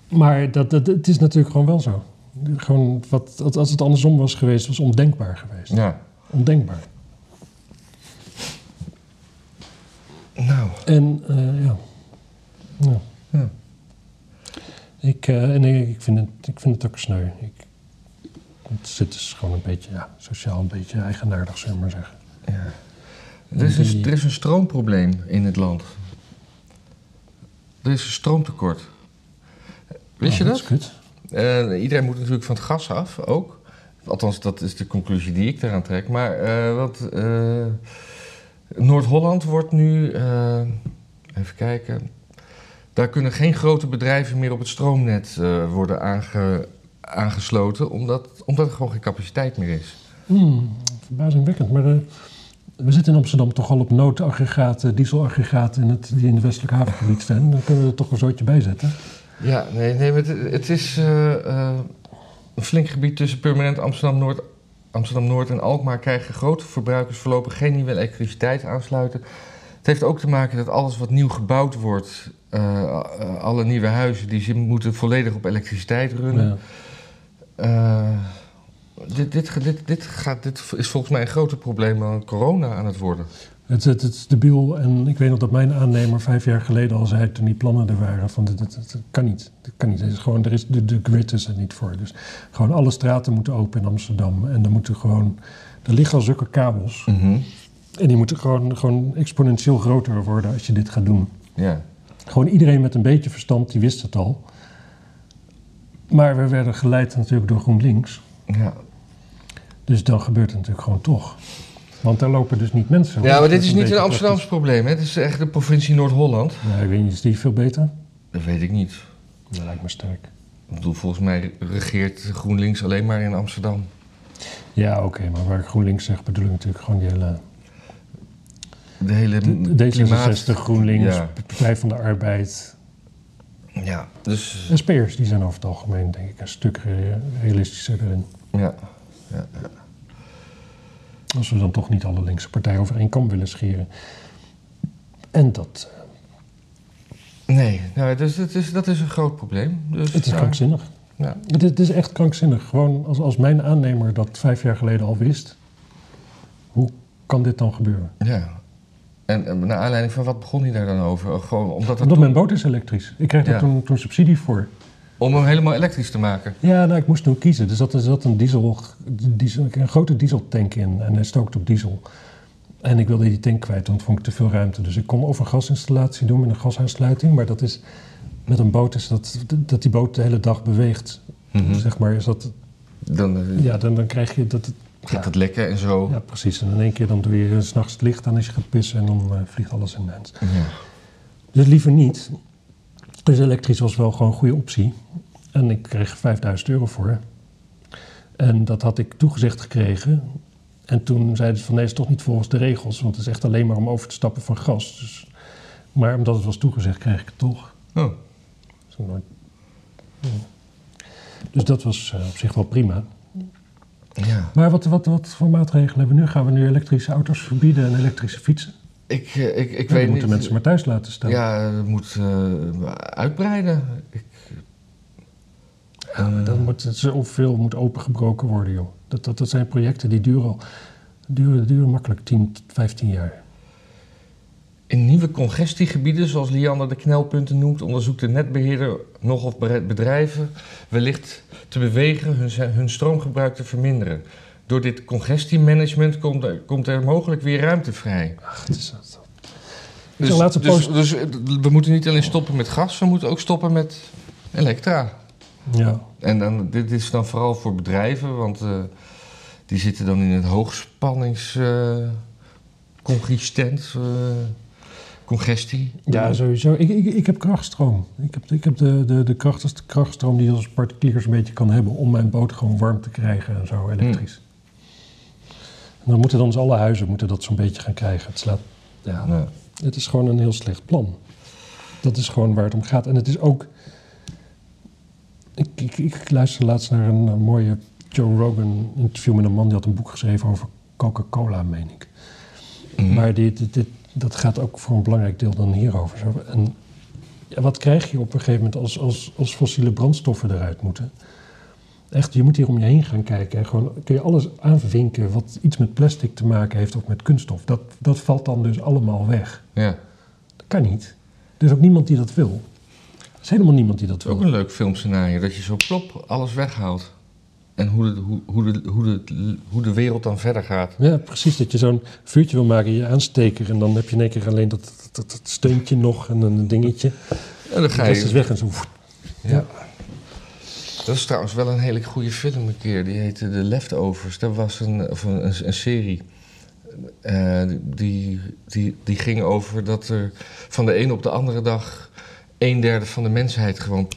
Maar dat, dat, het is natuurlijk gewoon wel zo. Gewoon wat, als het andersom was geweest, was ondenkbaar geweest. ja. Ondenkbaar. Nou, En eh, ja. ja. ja. Ik, eh, en ik, ik, vind het, ik vind het ook sneu. Ik, het zit dus gewoon een beetje ja, sociaal, een beetje eigenaardig, zullen we maar zeggen. Ja. Er, is een, er is een stroomprobleem in het land. Er is een stroomtekort. Wist je dat? is kut. Eh, iedereen moet natuurlijk van het gas af, ook. Althans, dat is de conclusie die ik daaraan trek. Maar eh, wat, eh, Noord-Holland wordt nu... even kijken. Daar kunnen geen grote bedrijven meer op het stroomnet worden aange- aangesloten... Omdat, omdat er gewoon geen capaciteit meer is. Hmm, verbazingwekkend. Maar we zitten in Amsterdam toch al op noodaggregaten, dieselaggregaten in het, die in het westelijk havengebied staan. Dan kunnen we er toch een zootje bij zetten. Ja, nee, nee het, het is eh, eh, een flink gebied tussen permanent Amsterdam-Noord Amsterdam Noord en Alkmaar krijgen grote verbruikers voorlopig geen nieuwe elektriciteit aansluiten. Het heeft ook te maken dat alles wat nieuw gebouwd wordt, eh, eh, alle nieuwe huizen, die moeten volledig op elektriciteit runnen. Ja. Dit, dit, dit, dit, gaat, dit is volgens mij een groter probleem dan corona aan het worden. Het, het, het is debiel en ik weet nog dat mijn aannemer vijf jaar geleden al zei toen die plannen er waren van dit, dit, dit kan niet. Dit kan niet. Het is gewoon, er is, de, de grid is er niet voor. Dus gewoon alle straten moeten open in Amsterdam en er moeten gewoon, er liggen al zulke kabels Mhm. en die moeten gewoon, gewoon exponentieel groter worden als je dit gaat doen. Ja. Gewoon iedereen met een beetje verstand, die wist het al. Maar we werden geleid natuurlijk door GroenLinks. Ja. Dus dan gebeurt het natuurlijk gewoon toch. Want daar lopen dus niet mensen. ja, maar dit is niet een Amsterdams probleem. Hè? Het is echt de provincie Noord-Holland. ik weet niet, is die veel beter? Dat weet ik niet. Dat lijkt me sterk. Ik bedoel, volgens mij regeert GroenLinks alleen maar in Amsterdam. Ja, oké, maar waar ik GroenLinks zeg, bedoel ik natuurlijk gewoon die hele... De hele D- D66, klimaat- GroenLinks, Ja. Partij van de Arbeid. Ja, dus... SP'ers, die zijn over het algemeen, denk ik, een stuk re- realistischer erin. Ja. Als we dan toch niet alle linkse partijen over één kam willen scheren. En dat, eh, Nee, nou, dus dat, is, dat is een groot probleem. Dus, het is ja. krankzinnig. Ja. Het, het is echt krankzinnig. Gewoon als, als mijn aannemer dat vijf jaar geleden al wist. Hoe kan dit dan gebeuren? ja. En, en naar aanleiding van wat begon hij daar dan over? Gewoon omdat het Omdat toen- mijn boot is elektrisch. Ik kreeg daar Ja. toen, toen subsidie voor. Om hem helemaal elektrisch te maken. Ja, nou, ik moest toen kiezen. Dus dat er zat een, diesel, diesel, een grote dieseltank in. En hij stookt op diesel. En ik wilde die tank kwijt, want vond ik te veel ruimte. Dus ik kon of een gasinstallatie doen met een gasaansluiting. Maar dat is, met een boot is dat, dat die boot de hele dag beweegt. Mhm. Zeg maar, is dat, Dan eh, ja, dan, dan krijg je dat... gaat het lekken en zo. Ja, precies. En in één keer dan doe je s'nachts het licht aan als je gaat pissen en dan eh, vliegt alles in de hand. Ja. Dus liever niet. Dus elektrisch was wel gewoon een goede optie. En ik kreeg 5000 euro voor. En dat had ik toegezegd gekregen. En toen zeiden ze van nee, is toch niet volgens de regels. Want het is echt alleen maar om over te stappen van gas. Dus, maar omdat het was toegezegd, kreeg ik het toch. Oh. Dus, nooit- Ja. dus dat was eh, op zich wel prima. Ja. Maar wat, wat, wat voor maatregelen hebben we nu? Gaan we nu elektrische auto's verbieden en elektrische fietsen? Ik, eh, ik, ik weet niet. moeten mensen maar thuis laten staan. Ja, het moet eh, uitbreiden. Ik, Ja, maar dan moet het zoveel moet opengebroken worden, joh. Dat, dat, dat zijn projecten die duren al duren, duren makkelijk 10 tot 15 jaar. In nieuwe congestiegebieden, zoals Liander de knelpunten noemt, onderzoekt de netbeheerder nog of bedrijven wellicht te bewegen hun, hun stroomgebruik te verminderen. Door dit congestiemanagement komt er, komt er mogelijk weer ruimte vrij. Ach, het is Dus, dus, dus eh, we moeten niet alleen stoppen met gas, we moeten ook stoppen met elektra. Ja, En dan, dit is dan vooral voor bedrijven, want eh, die zitten dan in het hoogspannings congestent, eh, congestie. ja sowieso. Ik, ik, ik heb krachtstroom. Ik heb, ik heb de, de, de kracht, krachtstroom die je als particuliers een beetje kan hebben... om mijn boot gewoon warm te krijgen en zo, elektrisch. En dan moeten dan dus alle huizen moeten dat zo'n beetje gaan krijgen. Het, slaat, ja, Ja. het is gewoon een heel slecht plan. Dat is gewoon waar het om gaat. En het is ook... Ik, ik, ik luisterde laatst naar een, mooie Joe Rogan interview met een man... die had een boek geschreven over Coca-Cola, meen ik. Mhm. Maar dit, dit, dit- dat gaat ook voor een belangrijk deel dan hierover. En ja, wat krijg je op een gegeven moment als, als, als fossiele brandstoffen eruit moeten? Echt, je moet hier om je heen gaan kijken. En gewoon kun je alles aanvinken wat iets met plastic te maken heeft of met kunststof. Dat, dat valt dan dus allemaal weg. ja. Dat kan niet. Er is ook niemand die dat wil. Er is helemaal niemand die dat is ook wil. een leuk filmscenario, dat je zo plop alles weghaalt. En hoe de, hoe, hoe, de, hoe, de, hoe de wereld dan verder gaat. Ja, precies. Dat je zo'n vuurtje wil maken, je aansteker. En dan heb je in één keer alleen dat, dat, steuntje nog en een dingetje. En dan De ga rest is je... weg en zo. Ja. Dat is trouwens wel een hele goede film een keer. Die heette The Leftovers. Dat was een, of een, een, een serie. Eh, die, die, die ging over dat er van de ene op de andere dag... een derde van de mensheid gewoon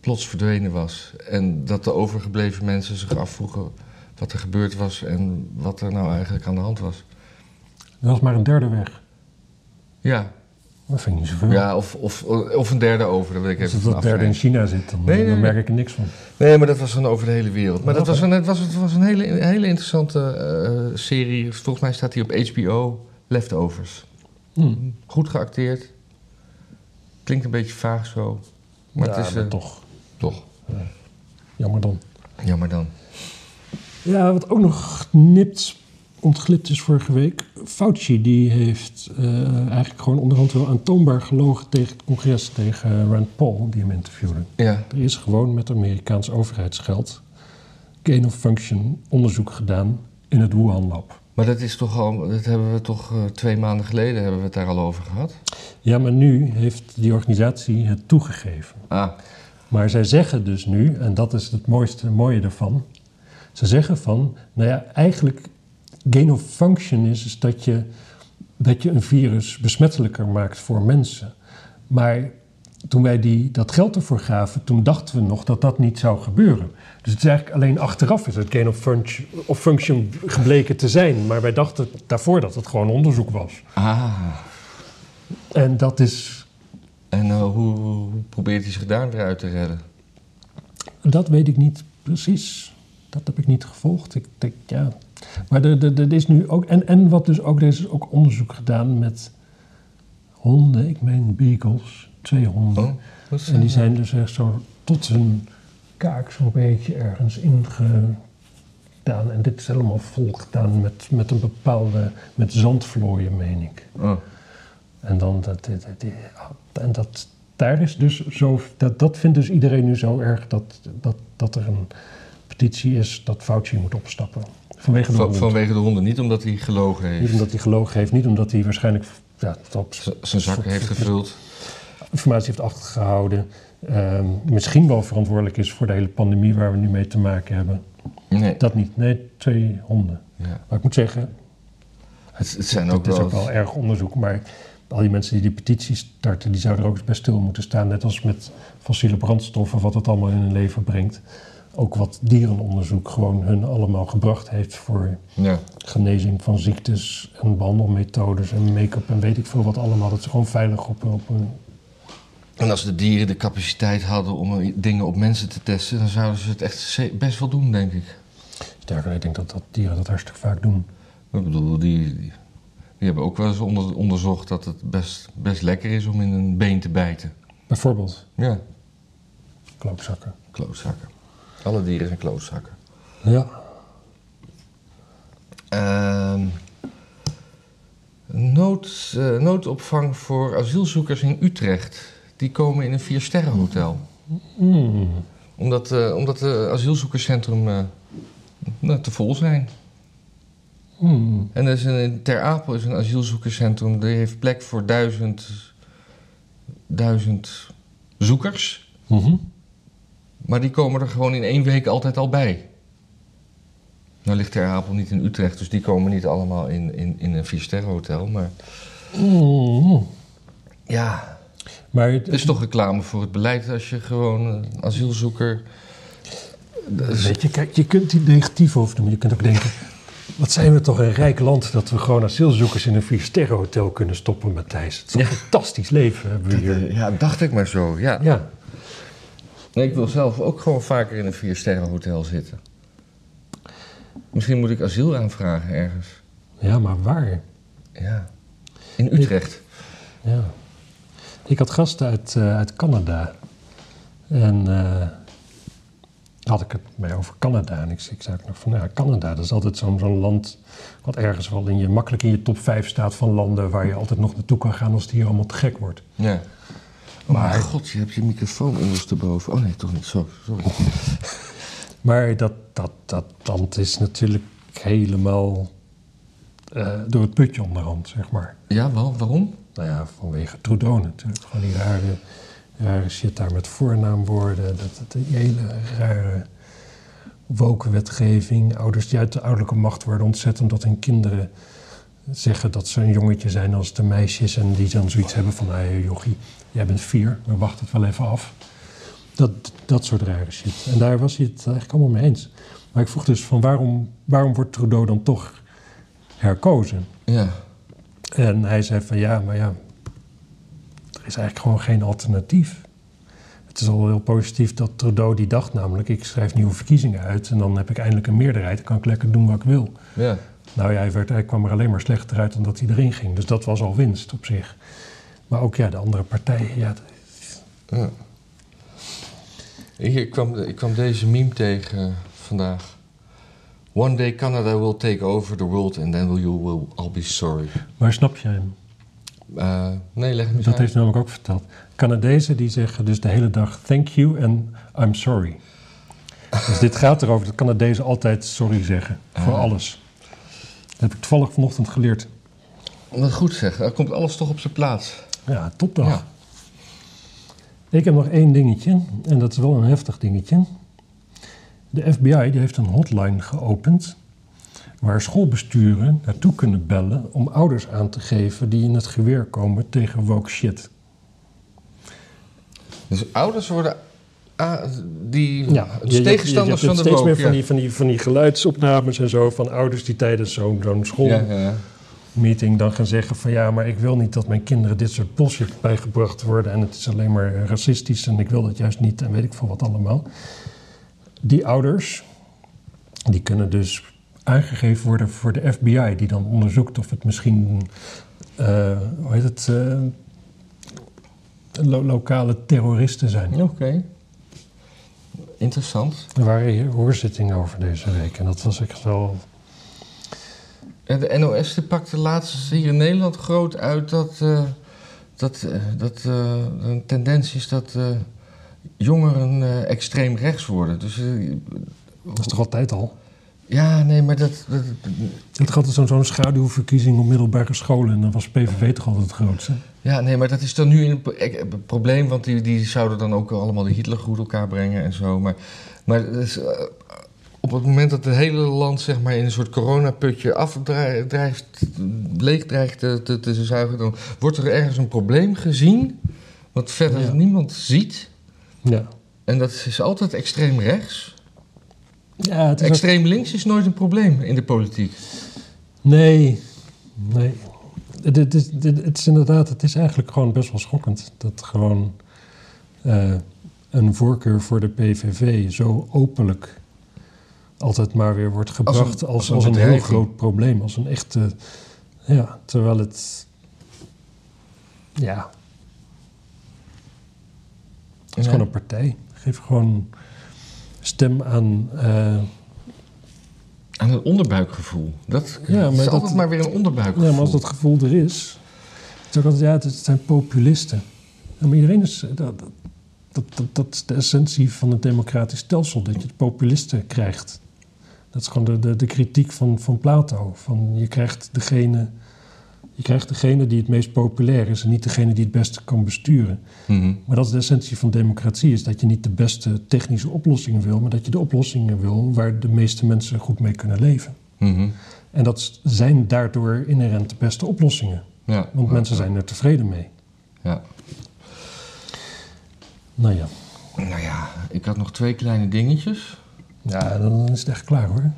plots verdwenen was. En dat de overgebleven mensen zich afvroegen wat er gebeurd was... en wat er nou eigenlijk aan de hand was. Er was maar een derde weg. Ja, Dat vind ik niet zoveel. ja of, of, of een derde over, dat weet ik Als het dat derde in. China zit, dan, Nee, nee, dan merk ik er niks van. Nee, maar dat was dan over de hele wereld. Maar dat was een, het was, het was een hele, hele interessante eh, serie. Volgens mij staat die op HBO. Leftovers. Hm. Goed geacteerd. Klinkt een beetje vaag zo. Maar ja, het is maar eh, toch. toch. Jammer dan. Jammer dan. Ja, wat ook nog nipt ontglipt is vorige week. Fauci die heeft eh, eigenlijk gewoon onderhand wel aantoonbaar gelogen tegen het congres, tegen Rand Paul, die hem interviewde. Ja. Er is gewoon met Amerikaans overheidsgeld gain of function onderzoek gedaan in het Wuhan Lab. Maar dat is toch al, dat hebben we toch eh, twee maanden geleden hebben we het daar al over gehad. Ja, maar nu heeft die organisatie het toegegeven. Ah, Maar zij zeggen dus nu, en dat is het mooiste mooie ervan. Ze zeggen van, nou ja, eigenlijk gain of function is, is dat, je, dat je een virus besmettelijker maakt voor mensen. Maar toen wij die, dat geld ervoor gaven, toen dachten we nog dat dat niet zou gebeuren. Dus het is eigenlijk alleen achteraf is het gain of function, of function gebleken te zijn. Maar wij dachten daarvoor dat het gewoon onderzoek was. ah. En dat is En eh, hoe, hoe probeert hij zich daar weer uit te redden? Dat weet ik niet precies. Dat heb ik niet gevolgd. Ik denk, ja. Maar er, is nu ook. En, en wat dus ook. Er is ook onderzoek gedaan met honden. Ik meen beagles. Twee honden. Oh, en die zijn dus echt zo tot hun kaak zo'n beetje ergens ingedaan. En dit is helemaal vol gedaan met, met een bepaalde. met zandvlooien, meen ik. Oh. En dan dat, dat, dat- en dat daar is dus zo, dat, dat vindt dus iedereen nu zo erg dat, dat, dat er een petitie is dat Fauci moet opstappen. Vanwege de Van- hond. vanwege de honden, niet omdat hij gelogen Niet heeft. omdat hij gelogen heeft, niet omdat hij waarschijnlijk ja, Zijn zakken heeft gevuld. informatie heeft achtergehouden. Ehm, misschien wel verantwoordelijk is voor de hele pandemie waar we nu mee te maken hebben. Nee. Dat niet. Nee, twee honden. Ja. Maar ik moet zeggen, Het, het zijn ook Het is wel... ook wel erg onderzoek, maar al die mensen die die petitie starten, die zouden er ook bij stil moeten staan. Net als met fossiele brandstoffen, wat het allemaal in hun leven brengt. Ook wat dierenonderzoek gewoon hun allemaal gebracht heeft voor Ja. genezing van ziektes en behandelmethodes en make-up en weet ik veel wat allemaal. Dat ze gewoon veilig op, op een... En als de dieren de capaciteit hadden om eh, dingen op mensen te testen, dan zouden ze het echt best wel doen, denk ik. Sterker, ik denk dat, dat dieren dat hartstikke vaak doen. Ik bedoel, die, die, die hebben ook wel eens onder- onderzocht dat het best, best lekker is om in een been te bijten. Bijvoorbeeld Ja, klootzakken. klootzakken. Alle dieren zijn klootzakken. Ja. Ehm, nood, eh, noodopvang voor asielzoekers in Utrecht. Die komen in een viersterrenhotel. Hmm. Omdat, eh omdat het asielzoekerscentrum eh, nou, te vol zijn. Hmm. En er is een, Ter Apel is een asielzoekerscentrum. Die heeft plek voor duizend, duizend zoekers. Mhm. Maar die komen er gewoon in één week altijd al bij. Nou ligt Ter Apel niet in Utrecht, dus die komen niet allemaal in, in, in een viersterrenhotel. Maar Hmm. ja, Maar het is toch reclame voor het beleid als je gewoon een asielzoeker... Dat is- Weet je, kijk, je kunt die negatief over doen, maar je kunt ook denken... [laughs] Wat zijn we toch een rijk land dat we gewoon asielzoekers in een viersterrenhotel kunnen stoppen, Matthijs. Het is een fantastisch leven hebben we hier. Ja, dacht ik maar zo, ja. Ja, Nee, ik wil zelf ook gewoon vaker in een viersterrenhotel zitten. Misschien moet ik asiel aanvragen ergens. ja maar waar? Ja. In Utrecht. Ja. Ik had gasten uit, eh, uit Canada. En eh, had ik het mij over Canada. En ik, ik zei ook nog van, ja, Canada, dat is altijd zo'n zo'n land... wat ergens wel in je, makkelijk in je top 5 staat van landen... waar je altijd nog naartoe kan gaan als het hier allemaal te gek wordt. Ja. Oh Maar- mijn god, je hebt je microfoon ondersteboven. Oh nee, toch niet. Zo, sorry. [laughs] Maar dat, dat, dat land is natuurlijk helemaal eh, door het putje onderhand, zeg maar. Ja, wel, waarom? Nou ja, vanwege Trudeau natuurlijk. Gewoon die rare, rare shit daar met voornaamwoorden. Dat, dat, die hele rare wokenwetgeving. Ouders die uit de ouderlijke macht worden ontzettend dat hun kinderen zeggen dat ze een jongetje zijn als de meisjes. En die dan zoiets hebben van, hé jochie, jij bent vier, we wachten het wel even af. Dat, dat soort rare shit. En daar was hij het eigenlijk allemaal mee eens. Maar ik vroeg dus van waarom, waarom wordt Trudeau dan toch herkozen? Ja. En hij zei van ja, maar ja, er is eigenlijk gewoon geen alternatief. Het is al heel positief dat Trudeau die dacht namelijk, ik schrijf nieuwe verkiezingen uit en dan heb ik eindelijk een meerderheid, dan kan ik lekker doen wat ik wil. Ja. Nou ja, hij, werd, hij kwam er alleen maar slechter uit dan dat hij erin ging. Dus dat was al winst op zich. Maar ook ja, de andere partijen, ja, ja. Hier kwam, ik kwam deze meme tegen vandaag. One day Canada will take over the world and then you will all be sorry. Maar snap je hem? Uh, nee, leg me Dat uit. heeft hij namelijk ook verteld. Canadezen die zeggen dus de hele dag thank you en I'm sorry. Dus dit gaat erover dat Canadezen altijd sorry zeggen voor Ah. alles. Dat heb ik toevallig vanochtend geleerd. Wat goed zeg, er komt alles toch op zijn plaats. Ja, topdag. Ja. Ik heb nog één dingetje en dat is wel een heftig dingetje. De FBI die heeft een hotline geopend waar schoolbesturen naartoe kunnen bellen om ouders aan te geven die in het geweer komen tegen woke shit. Dus ouders worden a- die Ja, je- tegenstanders je, je, van de steeds woke. meer van, die, van, die, van die geluidsopnames en zo van ouders die tijdens zo'n zo'n. Ja, schoolmeeting dan gaan zeggen van ja, maar ik wil niet dat mijn kinderen dit soort bullshit bijgebracht worden en het is alleen maar racistisch en ik wil dat juist niet en weet ik veel wat allemaal. Die ouders, die kunnen dus aangegeven worden voor de FBI, die dan onderzoekt of het misschien, eh, hoe heet het, eh, lo- lokale terroristen zijn. Oké. Interessant. Er waren hier hoorzittingen over deze week en dat was echt wel... De NOS die pakte laatst hier in Nederland groot uit dat, eh, dat, eh, dat eh, een tendens is dat jongeren extreem rechts worden. Dus Dat is toch altijd al? Ja, nee, maar dat, dat, Het had zo'n zo'n schaduwverkiezing op middelbare scholen en dan was PVV toch altijd het grootste. ja, nee, maar dat is dan nu een pro- een probleem, want die, die zouden dan ook allemaal de Hitlergroet elkaar brengen en zo. Maar, maar is, eh, op het moment dat het hele land zeg maar, in een soort coronaputje afdreigt, leeg dreigt te, te, te zuigen, dan wordt er ergens een probleem gezien, wat verder Ja. niemand ziet. Ja, En dat is altijd extreem rechts. Ja het is ook- Extreem links is nooit een probleem in de politiek. Nee, nee. Het, is, het, het is inderdaad, het is eigenlijk gewoon best wel schokkend dat gewoon eh, een voorkeur voor de PVV zo openlijk altijd maar weer wordt gebracht als, als als een een, heel groot probleem, als een echte, ja, terwijl het, ja, het is Ja. gewoon een partij. Geef gewoon stem aan. eh, Aan het onderbuikgevoel. Dat Ja, maar is dat- altijd maar weer een onderbuikgevoel. Ja, maar als dat gevoel er is. Het is ook altijd, ja, het zijn populisten. Ja, maar iedereen is. Dat, dat, dat, dat is de essentie van het democratisch stelsel, dat je het populisten krijgt. Dat is gewoon de, de, de kritiek van, van Plato. Van je, krijgt degene, je krijgt degene die het meest populair is en niet degene die het beste kan besturen. Mhm. Maar dat is de essentie van democratie, is dat je niet de beste technische oplossingen wil, maar dat je de oplossingen wil waar de meeste mensen goed mee kunnen leven. Mhm. En dat zijn daardoor inherent de beste oplossingen. Ja. Want Ja. mensen zijn er tevreden mee. Ja. Nou ja. Nou ja, ik had nog twee kleine dingetjes. Ja, dan is het echt klaar hoor.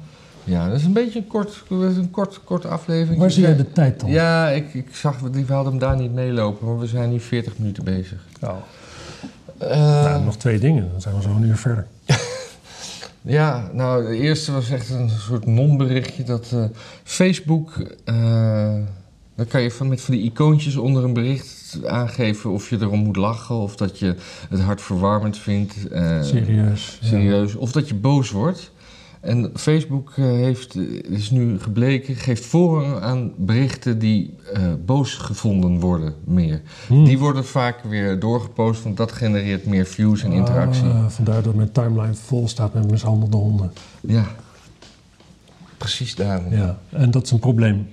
Ja, dat is een beetje een kort, een kort, korte aflevering. Waar zie jij de tijd dan? Ja, ik, ik zag, die we hadden hem daar niet meelopen, maar we zijn nu 40 minuten bezig. Oh. Eh, Nou, nog twee dingen, dan zijn we zo een uur verder. [laughs] Ja, nou, de eerste was echt een soort non-berichtje dat eh, Facebook. eh dan kan je van, met van die icoontjes onder een bericht aangeven of je erom moet lachen of dat je het hartverwarmend vindt. eh, Serieus. ja. serieus. Of dat je boos wordt. En Facebook eh, heeft, eh, is nu gebleken, geeft voorrang aan berichten die eh, boos gevonden worden meer. Hmm. Die worden vaak weer doorgepost, want dat genereert meer views en interactie. Ah, vandaar dat mijn timeline vol staat met mishandelde honden. Ja, precies daarom. Ja, en dat is een probleem.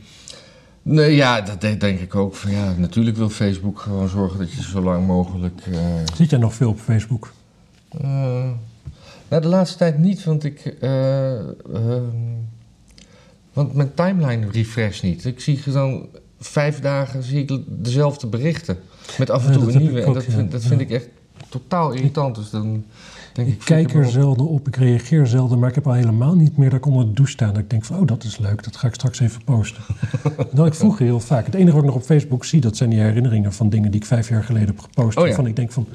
Nee, ja, dat de- denk ik ook. Van, ja, natuurlijk wil Facebook gewoon zorgen dat je zo lang mogelijk... eh, Zit jij nog veel op Facebook? Nou, de laatste tijd niet, want ik... eh, ehm, want mijn timeline refresh niet. Ik zie dan vijf dagen zie ik dezelfde berichten. Met af en toe een nieuwe. En dat, vind, dat vind ik echt totaal irritant. Dus dan denk ik... Ik kijk er zelden op, ik reageer zelden, maar ik heb al helemaal niet meer dat ik onder de douche sta. Dat ik denk van, oh, dat is leuk, dat ga ik straks even posten. [laughs] dat ik vroeger heel vaak. Het enige wat ik nog op Facebook zie, dat zijn die herinneringen van dingen die ik vijf jaar geleden heb gepost. Oh, ja. Waarvan ik denk van,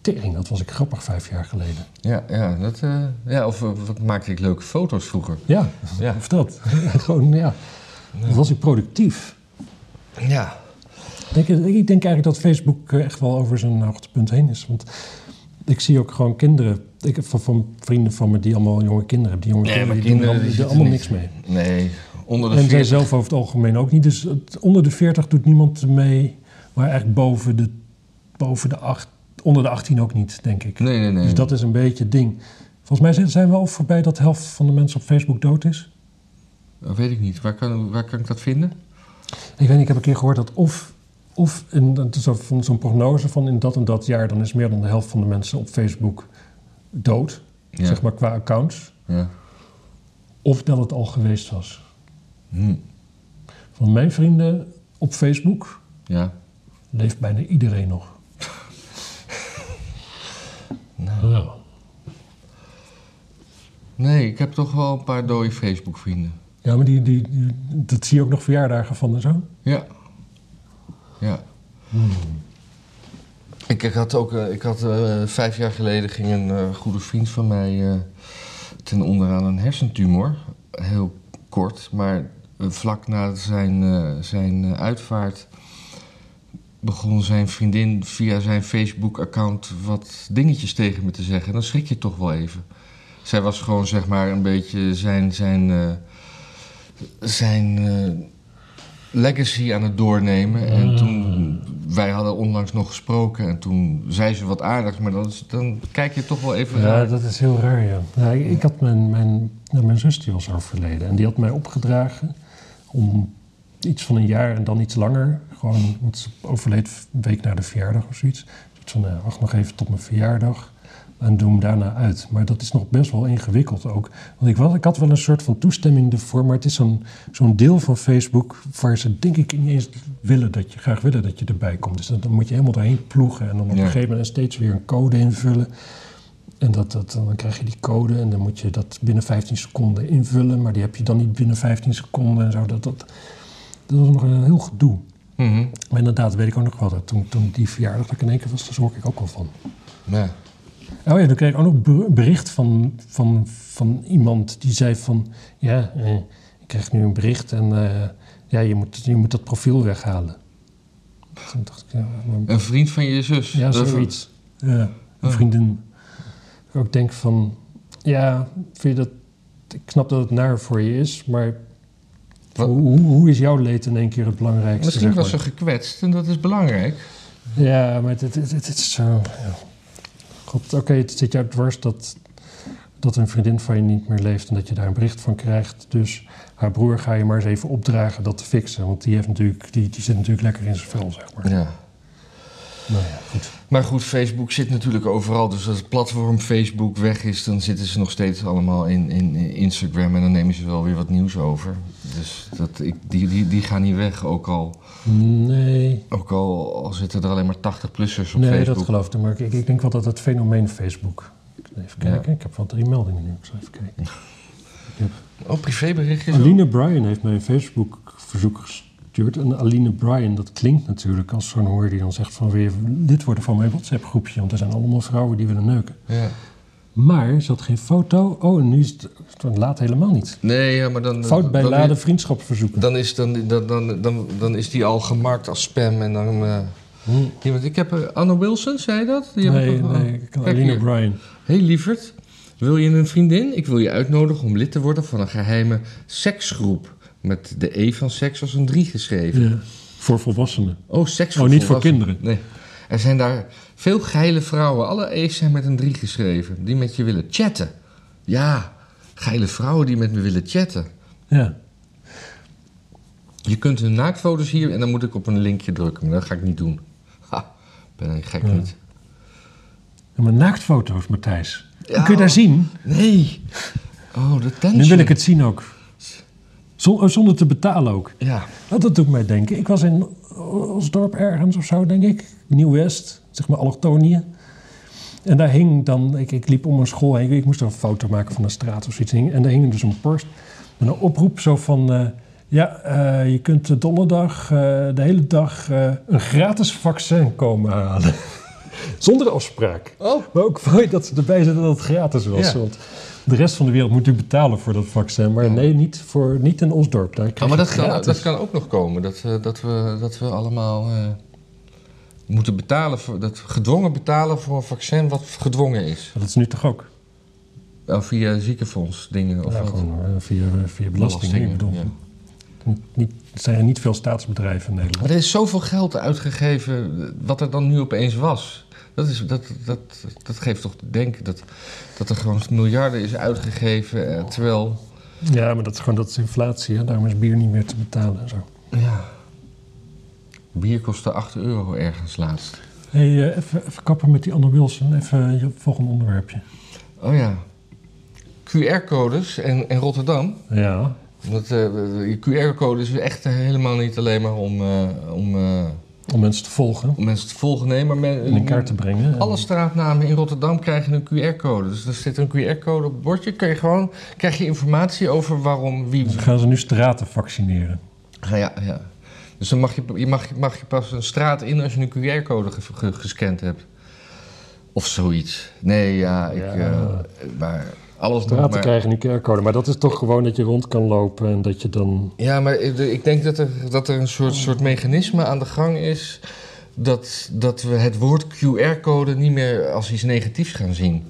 tering, dat was ik grappig vijf jaar geleden. Ja, ja, dat, eh, ja, of eh, wat maakte ik leuke foto's vroeger. Ja, Ja. of dat. [laughs] Gewoon, ja. Dat was ik productief. Ja. Ik denk, ik denk eigenlijk dat Facebook eh, echt wel over zijn hoogtepunt heen is. Want ik zie ook gewoon kinderen Ik heb van, van vrienden van me die allemaal jonge kinderen hebben. Die jonge Nee, kinderen die doen kinderen, er die allemaal zitten niks mee. Nee, onder de En zij 40. zelf over het algemeen ook niet. Dus het- onder de 40 doet niemand mee. Maar eigenlijk boven de, boven de acht, onder de 18 ook niet, denk ik. Nee, nee, nee. Dus dat is een beetje het ding. Volgens mij zijn- we al voorbij dat de helft van de mensen op Facebook dood is. Dat weet ik niet. Waar kan, waar kan ik dat vinden? Ik weet niet, ik heb een keer gehoord dat of, of in, zo- zo'n prognose van in dat en dat jaar... dan is meer dan de helft van de mensen op Facebook dood. Ja. Zeg maar qua accounts. Ja. Of dat het al geweest was. Hm. Van mijn vrienden op Facebook Ja. leeft bijna iedereen nog. Nou. Nee, ik heb toch wel een paar dode Facebook-vrienden. Ja, maar die, die, die- dat zie je ook nog verjaardagen van en zo. Ja. Ja. Ik, ik had ook, eh, ik had eh, vijf jaar geleden ging een eh, goede vriend van mij ten onder aan een hersentumor. Heel kort, maar vlak na zijn, zijn uitvaart begon zijn vriendin via zijn Facebook-account wat dingetjes tegen me te zeggen. Dan schrik je toch wel even. Zij was gewoon zeg maar een beetje zijn, zijn, eh, zijn eh, legacy aan het doornemen. En Ah. toen, wij hadden onlangs nog gesproken en toen zei ze wat aardigs, maar dan, is- dan kijk je toch wel even Ja, raar. dat is heel raar, ja. ja ik, ik had mijn, mijn, nou, mijn zus die was overleden. En die had mij opgedragen om iets van een jaar en dan iets langer. Gewoon, want ze overleed een week na de verjaardag of zoiets. Zoiets van, nou, wacht nog even tot mijn verjaardag. En doe hem daarna uit. Maar dat is nog best wel ingewikkeld ook. Want ik, wel, ik had wel een soort van toestemming ervoor. Maar het is zo'n zo'n deel van Facebook waar ze denk ik niet eens willen dat je, graag willen dat je erbij komt. Dus dan, dan moet je helemaal doorheen ploegen. En dan op Ja. een gegeven moment steeds weer een code invullen. En dat, dat, dan krijg je die code en dan moet je dat binnen 15 seconden invullen. Maar die heb je dan niet binnen 15 seconden en zo. Dat, dat, dat was nog een heel gedoe. Mhm. Maar inderdaad, weet ik ook nog wel. Dat toen, toen die verjaardag dat ik in één keer was, daar schrok ik ook wel van. Ja. Oh ja, toen kreeg ik ook nog ber- bericht van, van, van iemand die zei van... Ja, eh, ik krijg nu een bericht en eh, ja, je, moet, je moet dat profiel weghalen. Toen dacht ik, ja, maar- Een vriend van je zus. ja, Dat- zoiets. Ja, een Oh. vriendin. Ik ook denk van, ja, vind je dat... Ik snap dat het naar voor je is, maar? Hoe, is jouw leed in één keer het belangrijkste? Misschien zeg was ze gekwetst en dat is belangrijk. Ja, maar het, het, het, het is zo... Ja. God, oké, het zit jou dwars dat, dat een vriendin van je niet meer leeft... en dat je daar een bericht van krijgt. Dus haar broer ga je maar eens even opdragen dat te fixen. Want die, heeft natuurlijk, die, die zit natuurlijk lekker in zijn vel, zeg maar. Ja. Nou ja, goed. Maar goed, Facebook zit natuurlijk overal. Dus als het platform Facebook weg is, dan zitten ze nog steeds allemaal in, in, in Instagram. En dan nemen ze wel weer wat nieuws over. Dus dat, ik, die, die, die gaan niet weg. Ook al, Nee, ook al, al zitten er alleen maar 80-plussers op nee Facebook. dat geloof ik. Maar ik, ik denk wel dat het fenomeen Facebook... Even Ja. kijken, ik heb wel drie meldingen nu. Ik zal even kijken. [laughs] Oh, privéberichtjes? Aline Bryan heeft mij een Facebook-verzoek gestuurd. En Aline Bryan, dat klinkt natuurlijk als zo'n hoor die dan zegt van... wil je lid worden van mijn WhatsApp-groepje? Want er zijn allemaal vrouwen die willen neuken. Ja. Maar ze had geen foto. Oh, en nu is het... laat helemaal niet. Nee, ja, maar dan... Fout bij dan, laden vriendschapsverzoeken. Dan is, dan, dan, dan, dan, dan is die al gemarkt als spam en dan... Hm. iemand, ik heb... eh, Anne Wilson, zei je dat? Die heb Nee, ik- nee, ik kan Kijk Aline. Bryan. Hey lieverd, wil je een vriendin? Ik wil je uitnodigen om lid te worden van een geheime seksgroep. Met de E van seks als een 3 geschreven. Ja, voor volwassenen. Oh, seks Oh, niet voor kinderen. Nee. Er zijn daar veel geile vrouwen. Alle E's zijn met een 3 geschreven. Die met je willen chatten. Ja, geile vrouwen die met me willen chatten. Ja. Je kunt hun naaktfoto's hier en dan moet ik op een linkje drukken. Maar dat ga ik niet doen. Ha, ben ik gek Ja. niet. Ja, maar naaktfoto's, Matthijs. Ja. Kun je daar zien? Nee. Oh, de tension. Nu wil ik het zien ook. Oh, Zonder te betalen ook. Ja. Nou, dat doet mij denken. Ik was in Osdorp ergens of zo, denk ik. Nieuw-West, zeg maar allochtonië. En daar hing dan, ik, ik liep om een school heen, ik moest een foto maken van een straat of zoiets. En daar hing dus een post met een oproep zo van... eh, ja, eh, je kunt donderdag eh, de hele dag eh, een gratis vaccin komen halen. [laughs] Zonder afspraak. Oh. Maar ook mooi dat ze erbij zetten dat het gratis was. Ja. Want de rest van de wereld moet natuurlijk betalen voor dat vaccin. Maar nee, niet, voor, niet in Osdorp. Daar Oh, maar dat kan, dat kan ook nog komen. Dat, eh, dat, we, dat we allemaal eh, moeten betalen voor, dat gedwongen betalen voor een vaccin wat gedwongen is. Dat is nu toch ook? Of via ziekenfonds dingen of ja, wat? gewoon eh, via, via belasting. Ik bedoel, ja. niet, niet, er zijn er niet veel staatsbedrijven in Nederland. Maar er is zoveel geld uitgegeven wat er dan nu opeens was. Dat, is, dat, dat, dat geeft toch te denken dat, dat er gewoon miljarden is uitgegeven. eh, terwijl, Ja, maar dat is gewoon dat is inflatie. Hè? Daarom is bier niet meer te betalen en zo. ja, bier kostte 8 euro ergens laatst. Hé, hey, eh, even, even kappen met die Anne Wilson. Even je volgende onderwerpje. Oh ja, QR-codes en, en Rotterdam. Ja, Want eh, de QR-code is echt helemaal niet alleen maar om, eh, om, eh, om mensen te volgen. om mensen te volgen. Nee, maar men- In kaart te brengen. En- Alle straatnamen in Rotterdam krijgen een QR-code. Dus er zit een QR-code op het bordje. Kun je gewoon, krijg je informatie over waarom, wie... Dus gaan ze nu straten vaccineren. Ja, ja, ja. Dus dan mag je, je, mag, mag je pas een straat in als je een QR-code ge- ge- gescand hebt. Of zoiets. Nee, ja, ik... Ja. eh, maar alles nog maar... krijgen nu QR-code. Maar dat is toch gewoon dat je rond kan lopen en dat je dan... Ja, maar ik denk dat er, dat er een soort, soort mechanisme aan de gang is... Dat, dat we het woord QR-code niet meer als iets negatiefs gaan zien.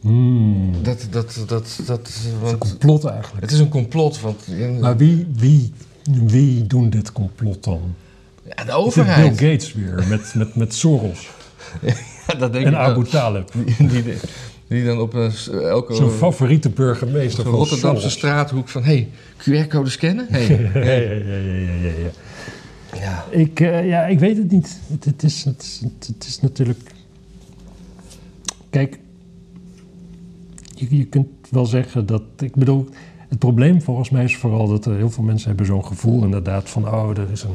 Hmm, Dat, dat, dat, dat, een want complot eigenlijk. het is een complot, want Maar wie, wie, wie doen dit complot dan? ja, de Is overheid... Bill Gates weer met, met, met Soros [laughs] Ja, dat denk en ik Abu. Talib. Die, die, die dan op een, elke Zijn favoriete burgemeester zo'n van Rotterdamse Soros. straathoek van... hey, QR-code scannen? Hey. [laughs] Ja, ja, ja, ja, ja, ja. ja. Ik, eh, ja, ik weet het niet. Het, het, is, het, is, het is natuurlijk. Kijk, je, je kunt wel zeggen dat. Ik bedoel, het probleem volgens mij is vooral dat er heel veel mensen hebben zo'n gevoel inderdaad van. Oh, er is een,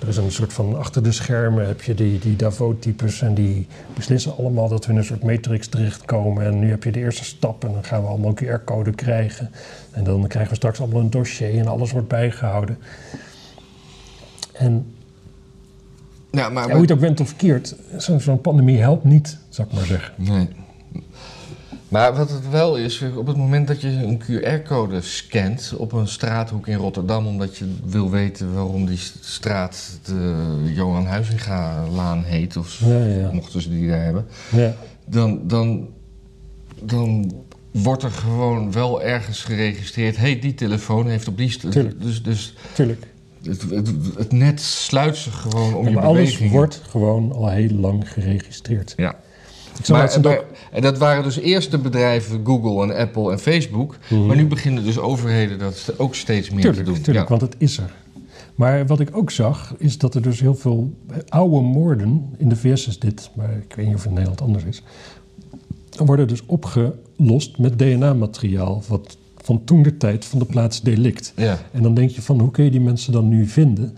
er is een soort van. Achter de schermen heb je die, die Davos-types en die beslissen allemaal dat we in een soort matrix terechtkomen. En nu heb je de eerste stap en dan gaan we allemaal een QR-code krijgen. En dan krijgen we straks allemaal een dossier en alles wordt bijgehouden. En Ja, maar... ja, hoe je het ook went of verkeerd, zo- zo'n pandemie helpt niet, zou ik maar zeggen. Nee. Maar wat het wel is, op het moment dat je een QR-code scant op een straathoek in Rotterdam, omdat je wil weten waarom die straat de Johan Huizinga-laan heet, of Ja, ja. mochten ze die daar hebben, ja. dan, dan, dan wordt er gewoon wel ergens geregistreerd, hey, die telefoon heeft op die... Tuurlijk. Dus, dus Tuurlijk. het, het, het net sluit zich gewoon om Ja, je maar alles bewegingen. wordt gewoon al heel lang geregistreerd. Ja. Maar, en dat waren dus eerst de bedrijven Google en Apple en Facebook. Mhm. Maar nu beginnen dus overheden dat ook steeds meer Tuurlijk, te doen. tuurlijk, ja. want het is er. Maar wat ik ook zag, is dat er dus heel veel oude moorden, in de VS is dit, maar ik weet niet of het in Nederland anders is, worden dus opgelost met DNA-materiaal, wat van toen de tijd van de plaats delict. ja. En dan denk je van, hoe kun je die mensen dan nu vinden?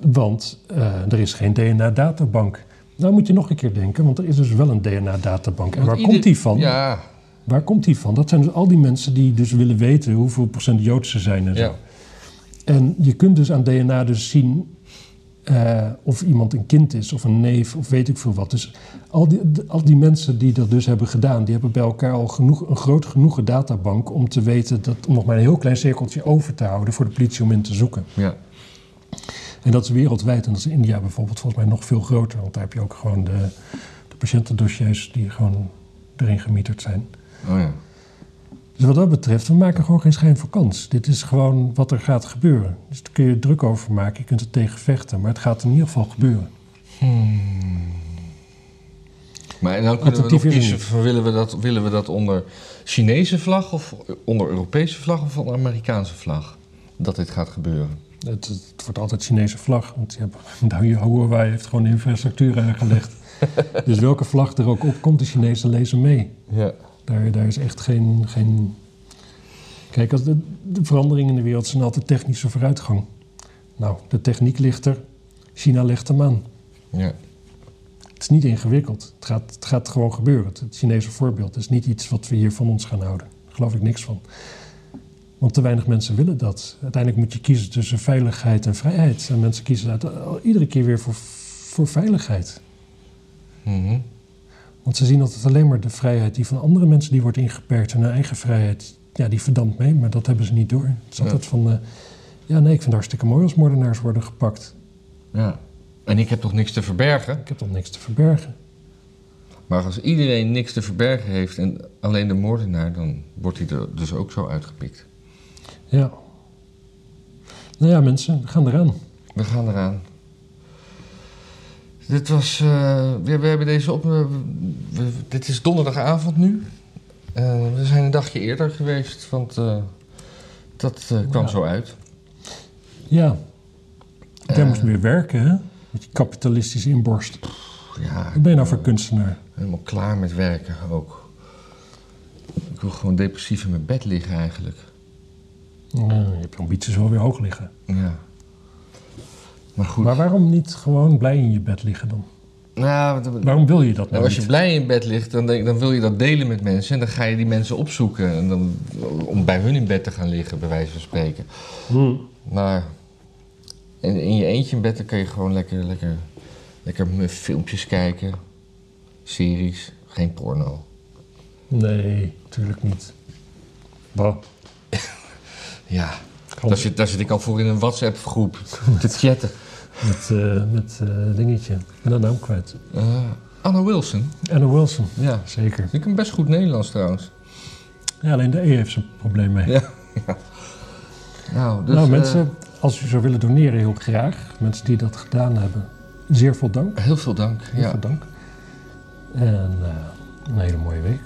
Want eh, er is geen DNA-databank. Nou moet je nog een keer denken, want er is dus wel een DNA-databank. En waar ieder- komt die van? Ja, Waar komt die van? Dat zijn dus al die mensen die dus willen weten hoeveel procent Joods ze zijn en zo. ja. En je kunt dus aan DNA dus zien eh, of iemand een kind is of een neef of weet ik veel wat. Dus al die, al die mensen die dat dus hebben gedaan, die hebben bij elkaar al genoeg, een groot genoegen databank om te weten dat, om nog maar een heel klein cirkeltje over te houden voor de politie om in te zoeken. ja. En dat is wereldwijd en dat is in India bijvoorbeeld volgens mij nog veel groter, want daar heb je ook gewoon de, de patiëntendossiers die gewoon erin gemieterd zijn. Oh ja. Dus wat dat betreft, we maken gewoon geen schijn voor kans. Dit is gewoon wat er gaat gebeuren. Dus daar kun je druk over maken, je kunt er tegen vechten, maar het gaat in ieder geval gebeuren. Maar en dan kunnen we nog kiezen willen we, dat, willen we dat onder Chinese vlag of onder Europese vlag of onder Amerikaanse vlag? Dat dit gaat gebeuren. Het, het wordt altijd Chinese vlag, want je hebt, [laughs] nou, Huawei heeft gewoon de infrastructuur aangelegd. [laughs] dus welke vlag er ook op komt, de Chinezen lezen mee. Ja. Daar, daar is echt geen, geen... Kijk, als de, de veranderingen in de wereld zijn altijd technische vooruitgang. Nou, de techniek ligt er, China legt hem aan. ja. Het is niet ingewikkeld. Het gaat, het gaat gewoon gebeuren. Het, het Chinese voorbeeld is niet iets wat we hier van ons gaan houden. Daar geloof ik niks van. Want te weinig mensen willen dat. Uiteindelijk moet je kiezen tussen veiligheid en vrijheid. En mensen kiezen uit, iedere keer weer voor, voor veiligheid. Mhm. Want ze zien altijd alleen maar de vrijheid die van andere mensen die wordt ingeperkt. En hun eigen vrijheid, ja, die verdampt mee. Maar dat hebben ze niet door. Het is Ja. altijd van, eh, ja nee, ik vind het hartstikke mooi als moordenaars worden gepakt. ja. En ik heb toch niks te verbergen? Ik heb toch niks te verbergen. Maar als iedereen niks te verbergen heeft en alleen de moordenaar, dan wordt hij er dus ook zo uitgepikt. Ja. Nou ja, mensen, we gaan eraan. We gaan eraan. Dit was. eh, we, we hebben deze op. we- we- dit is donderdagavond nu. Eh, we zijn een dagje eerder geweest, want eh, dat kwam Ja. zo uit. Ja. Jij Eh. moest weer werken, hè? Met je kapitalistische inborst. Ja, Wat ben je nou voor kunstenaar? helemaal klaar met werken ook. Ik wil gewoon depressief in mijn bed liggen eigenlijk. Ja, je hebt je ambities wel weer hoog liggen. Ja. Maar goed. Maar waarom niet gewoon blij in je bed liggen dan? nou, Waarom wil je dat nou Nou, als je niet? blij in bed ligt, dan, dan wil je dat delen met mensen. En dan ga je die mensen opzoeken. En dan, om bij hun in bed te gaan liggen, bij wijze van spreken. Hm. Maar in, in je eentje in bed dan kan je gewoon lekker, lekker, lekker filmpjes kijken. Series, geen porno. Nee, natuurlijk niet. Bah. [laughs] Ja, daar zit, daar zit ik al voor in een WhatsApp-groep [laughs] te chatten. met, eh, met eh, dingetje. Ik ben de naam kwijt. Eh, Anna Wilson, Anna Wilson, ja. zeker. Ik kan best goed Nederlands trouwens. Ja, alleen de E heeft zijn probleem mee. Ja. [laughs] Nou, dus, nou mensen, als u zou willen doneren, heel graag. Mensen die dat gedaan hebben, zeer veel dank. heel veel dank. Heel Ja. veel dank. En eh, een hele mooie week.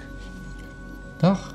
Dag.